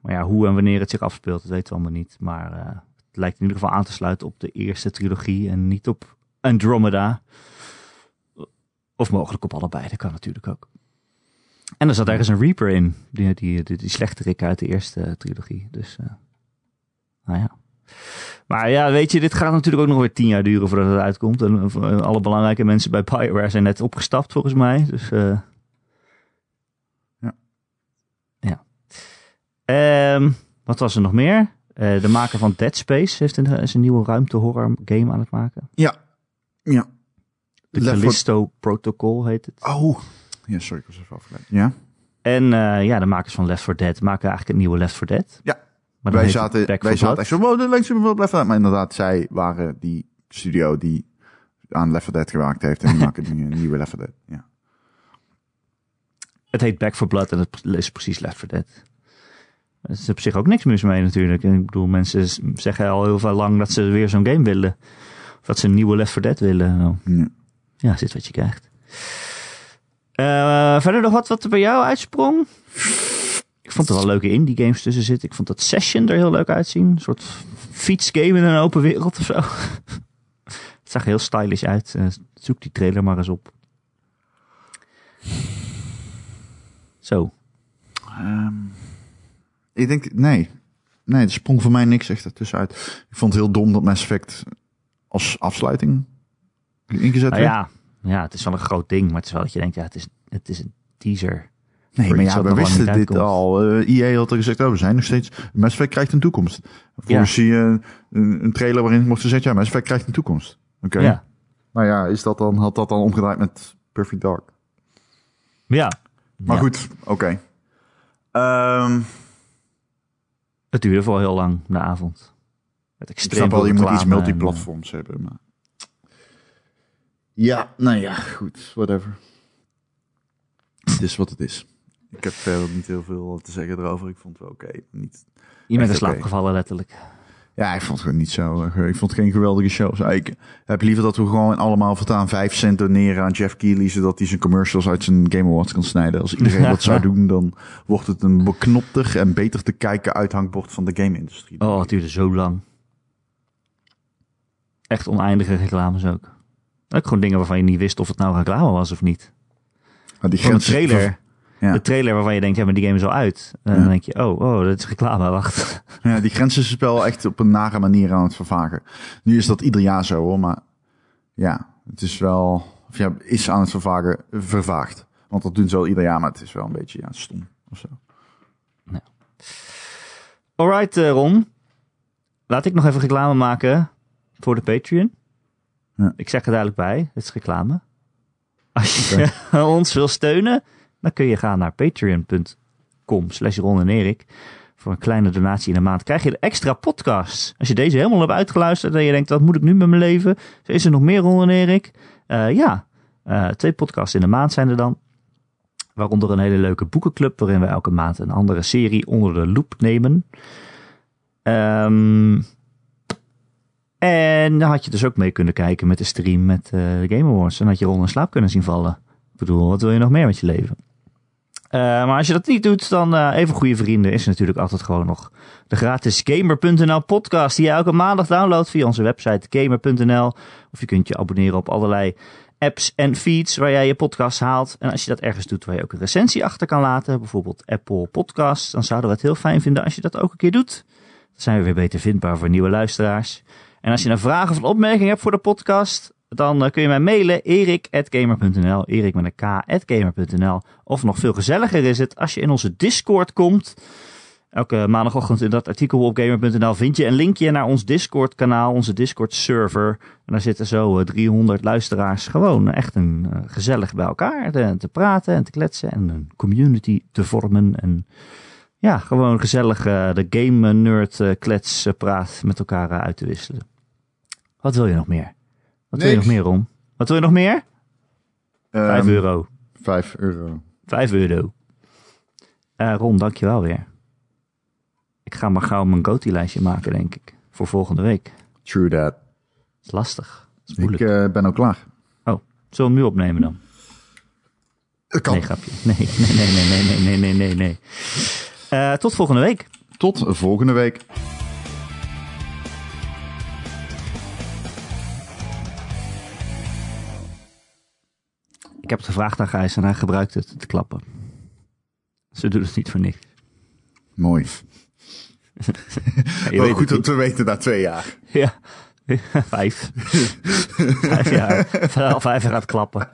maar ja, hoe en wanneer het zich afspeelt, dat weten we allemaal niet. Maar het lijkt in ieder geval aan te sluiten op de eerste trilogie en niet op Andromeda. Of mogelijk op allebei, dat kan natuurlijk ook. En er zat ergens een Reaper in, die, die, die, die slechterik uit de eerste trilogie. Dus, uh, nou ja. Maar ja, weet je, dit gaat natuurlijk ook nog weer tien jaar duren voordat het uitkomt. En alle belangrijke mensen bij Bioware zijn net opgestapt, volgens mij. Dus, uh, ja. Ja. Um, wat was er nog meer? Uh, de maker van Dead Space heeft een, is een nieuwe ruimte-horror game aan het maken. Ja. Ja. De Callisto Protocol heet het. Oh, ja, sorry, ik was even afgeleid. Ja. En uh, ja, de makers van Left 4 Dead maken eigenlijk een nieuwe Left 4 Dead. Ja. Maar wij zaten, wij zaten echt zo, wow, de lengste van Left 4 Dead. Maar inderdaad, zij waren die studio die aan Left 4 Dead gewerkt heeft. En die maken een nieuwe Left 4 Dead. Ja. Het heet Back for Blood en het is precies Left 4 Dead. Er is op zich ook niks mis mee natuurlijk. En ik bedoel, mensen zeggen al heel veel lang dat ze weer zo'n game willen. Of dat ze een nieuwe Left 4 Dead willen. Nou, ja. Ja, zit wat je krijgt. Uh, verder nog wat wat er bij jou uitsprong? Ik vond er wel leuke indie games tussen zitten. Ik vond dat Session er heel leuk uitzien. Een soort fietsgame in een open wereld of zo. Het zag heel stylish uit. Uh, zoek die trailer maar eens op. Zo. Um, ik denk, nee. Nee, er sprong voor mij niks echt ertussenuit. Ik vond het heel dom dat Mass Effect als afsluiting ingezet nou ja, ja, het is wel een groot ding, maar het is wel dat je denkt, ja, het is, het is een teaser. Nee, maar ja, we wisten dit uitkomt. al. Uh, EA had er gezegd, oh, we zijn nog steeds... Mass Effect krijgt een toekomst. Volgens ja. zie je een, trailer waarin mocht gezegd, ja, Mass Effect krijgt een toekomst. Oké. Okay. Ja. Nou ja, is dat dan, had dat dan omgedraaid met Perfect Dark? Ja. Maar ja. goed, oké. Okay. Um, het duurde voor heel lang, de avond. Extreem ik snap wel, je moet iets multiplatforms en... hebben, maar... Ja, nou ja, goed, whatever. Het is wat het is. Ik heb verder niet heel veel te zeggen erover. Ik vond het wel oké. Okay. Niet je bent in slaap okay. gevallen, letterlijk. Ja, ik vond het gewoon niet zo. Ik vond het geen geweldige show. Ik heb liever dat we gewoon allemaal voortaan 5 cent doneren aan Jeff Keighley, zodat hij zijn commercials uit zijn Game Awards kan snijden. Als iedereen dat zou doen, dan wordt het een beknopter en beter te kijken uithangbord van de game-industrie. Oh, het duurde zo lang. Echt oneindige reclames ook. Ook gewoon dingen waarvan je niet wist of het nou reclame was of niet. Maar die grens... trailer. Ja. De trailer waarvan je denkt, ja, maar die game is al uit. En ja. dan denk je, oh, oh, dat is reclame, wacht. Ja, die grens is het spel echt op een nare manier aan het vervagen. Nu is dat ieder jaar zo hoor, maar ja, het is wel, of ja, is aan het vervagen, vervaagd. Want dat doen ze wel ieder jaar, maar het is wel een beetje, ja, stom of zo. Ja. Alright, uh, Ron. Laat ik nog even reclame maken voor de Patreon. Ja. Ik zeg er duidelijk bij, het is reclame. Als je okay. ons wil steunen, dan kun je gaan naar patreon.com slash Ron en Erik. Voor een kleine donatie in de maand krijg je de extra podcasts. Als je deze helemaal hebt uitgeluisterd en je denkt, wat moet ik nu met mijn leven? Is er nog meer Ron en Erik? Uh, ja, uh, twee podcasts in de maand zijn er dan. Waaronder een hele leuke boekenclub, waarin we elke maand een andere serie onder de loep nemen. Um, en dan had je dus ook mee kunnen kijken met de stream met uh, de Game Awards. En had je Ron in slaap kunnen zien vallen. Ik bedoel, wat wil je nog meer met je leven? Uh, maar als je dat niet doet, dan uh, even goede vrienden is natuurlijk altijd gewoon nog de gratis Gamer.nl podcast die je elke maandag downloadt via onze website Gamer.nl. Of je kunt je abonneren op allerlei apps en feeds waar jij je podcast haalt. En als je dat ergens doet waar je ook een recensie achter kan laten, bijvoorbeeld Apple Podcasts, dan zouden we het heel fijn vinden als je dat ook een keer doet. Dan zijn we weer beter vindbaar voor nieuwe luisteraars. En als je een vraag of een opmerking hebt voor de podcast, dan uh, kun je mij mailen erik.gamer.nl, erik met een k.gamer.nl. Of nog veel gezelliger is het als je in onze Discord komt. Elke maandagochtend in dat artikel op gamer.nl vind je een linkje naar ons Discord kanaal, onze Discord server. En daar zitten zo uh, 300 luisteraars gewoon echt een uh, gezellig bij elkaar te, te, praten en te kletsen en een community te vormen. En ja, gewoon gezellig de game nerd klets praat met elkaar uit te wisselen. Wat wil je nog meer? Wat wil je nog meer, Ron? Wat wil je nog meer? Vijf euro. 5 euro. 5 euro. Eh Ron, dankjewel weer. Ik ga maar gauw mijn GOTY-lijstje maken, denk ik. Voor volgende week. True that. Dat is lastig. Dat is Ik moeilijk. eh, ben ook klaar. Oh, zullen we hem nu opnemen dan? Dat kan. Nee, grapje. Nee, nee, nee, nee, nee, nee, nee, nee, nee, nee. Eh, tot volgende week. Tot volgende week. Ik heb het gevraagd aan Gijs en hij gebruikt het te klappen. Ze doen het niet voor niks. Mooi. Ja, Wel goed om te weten na twee jaar. Ja, vijf. vijf jaar. Vijf jaar gaat klappen.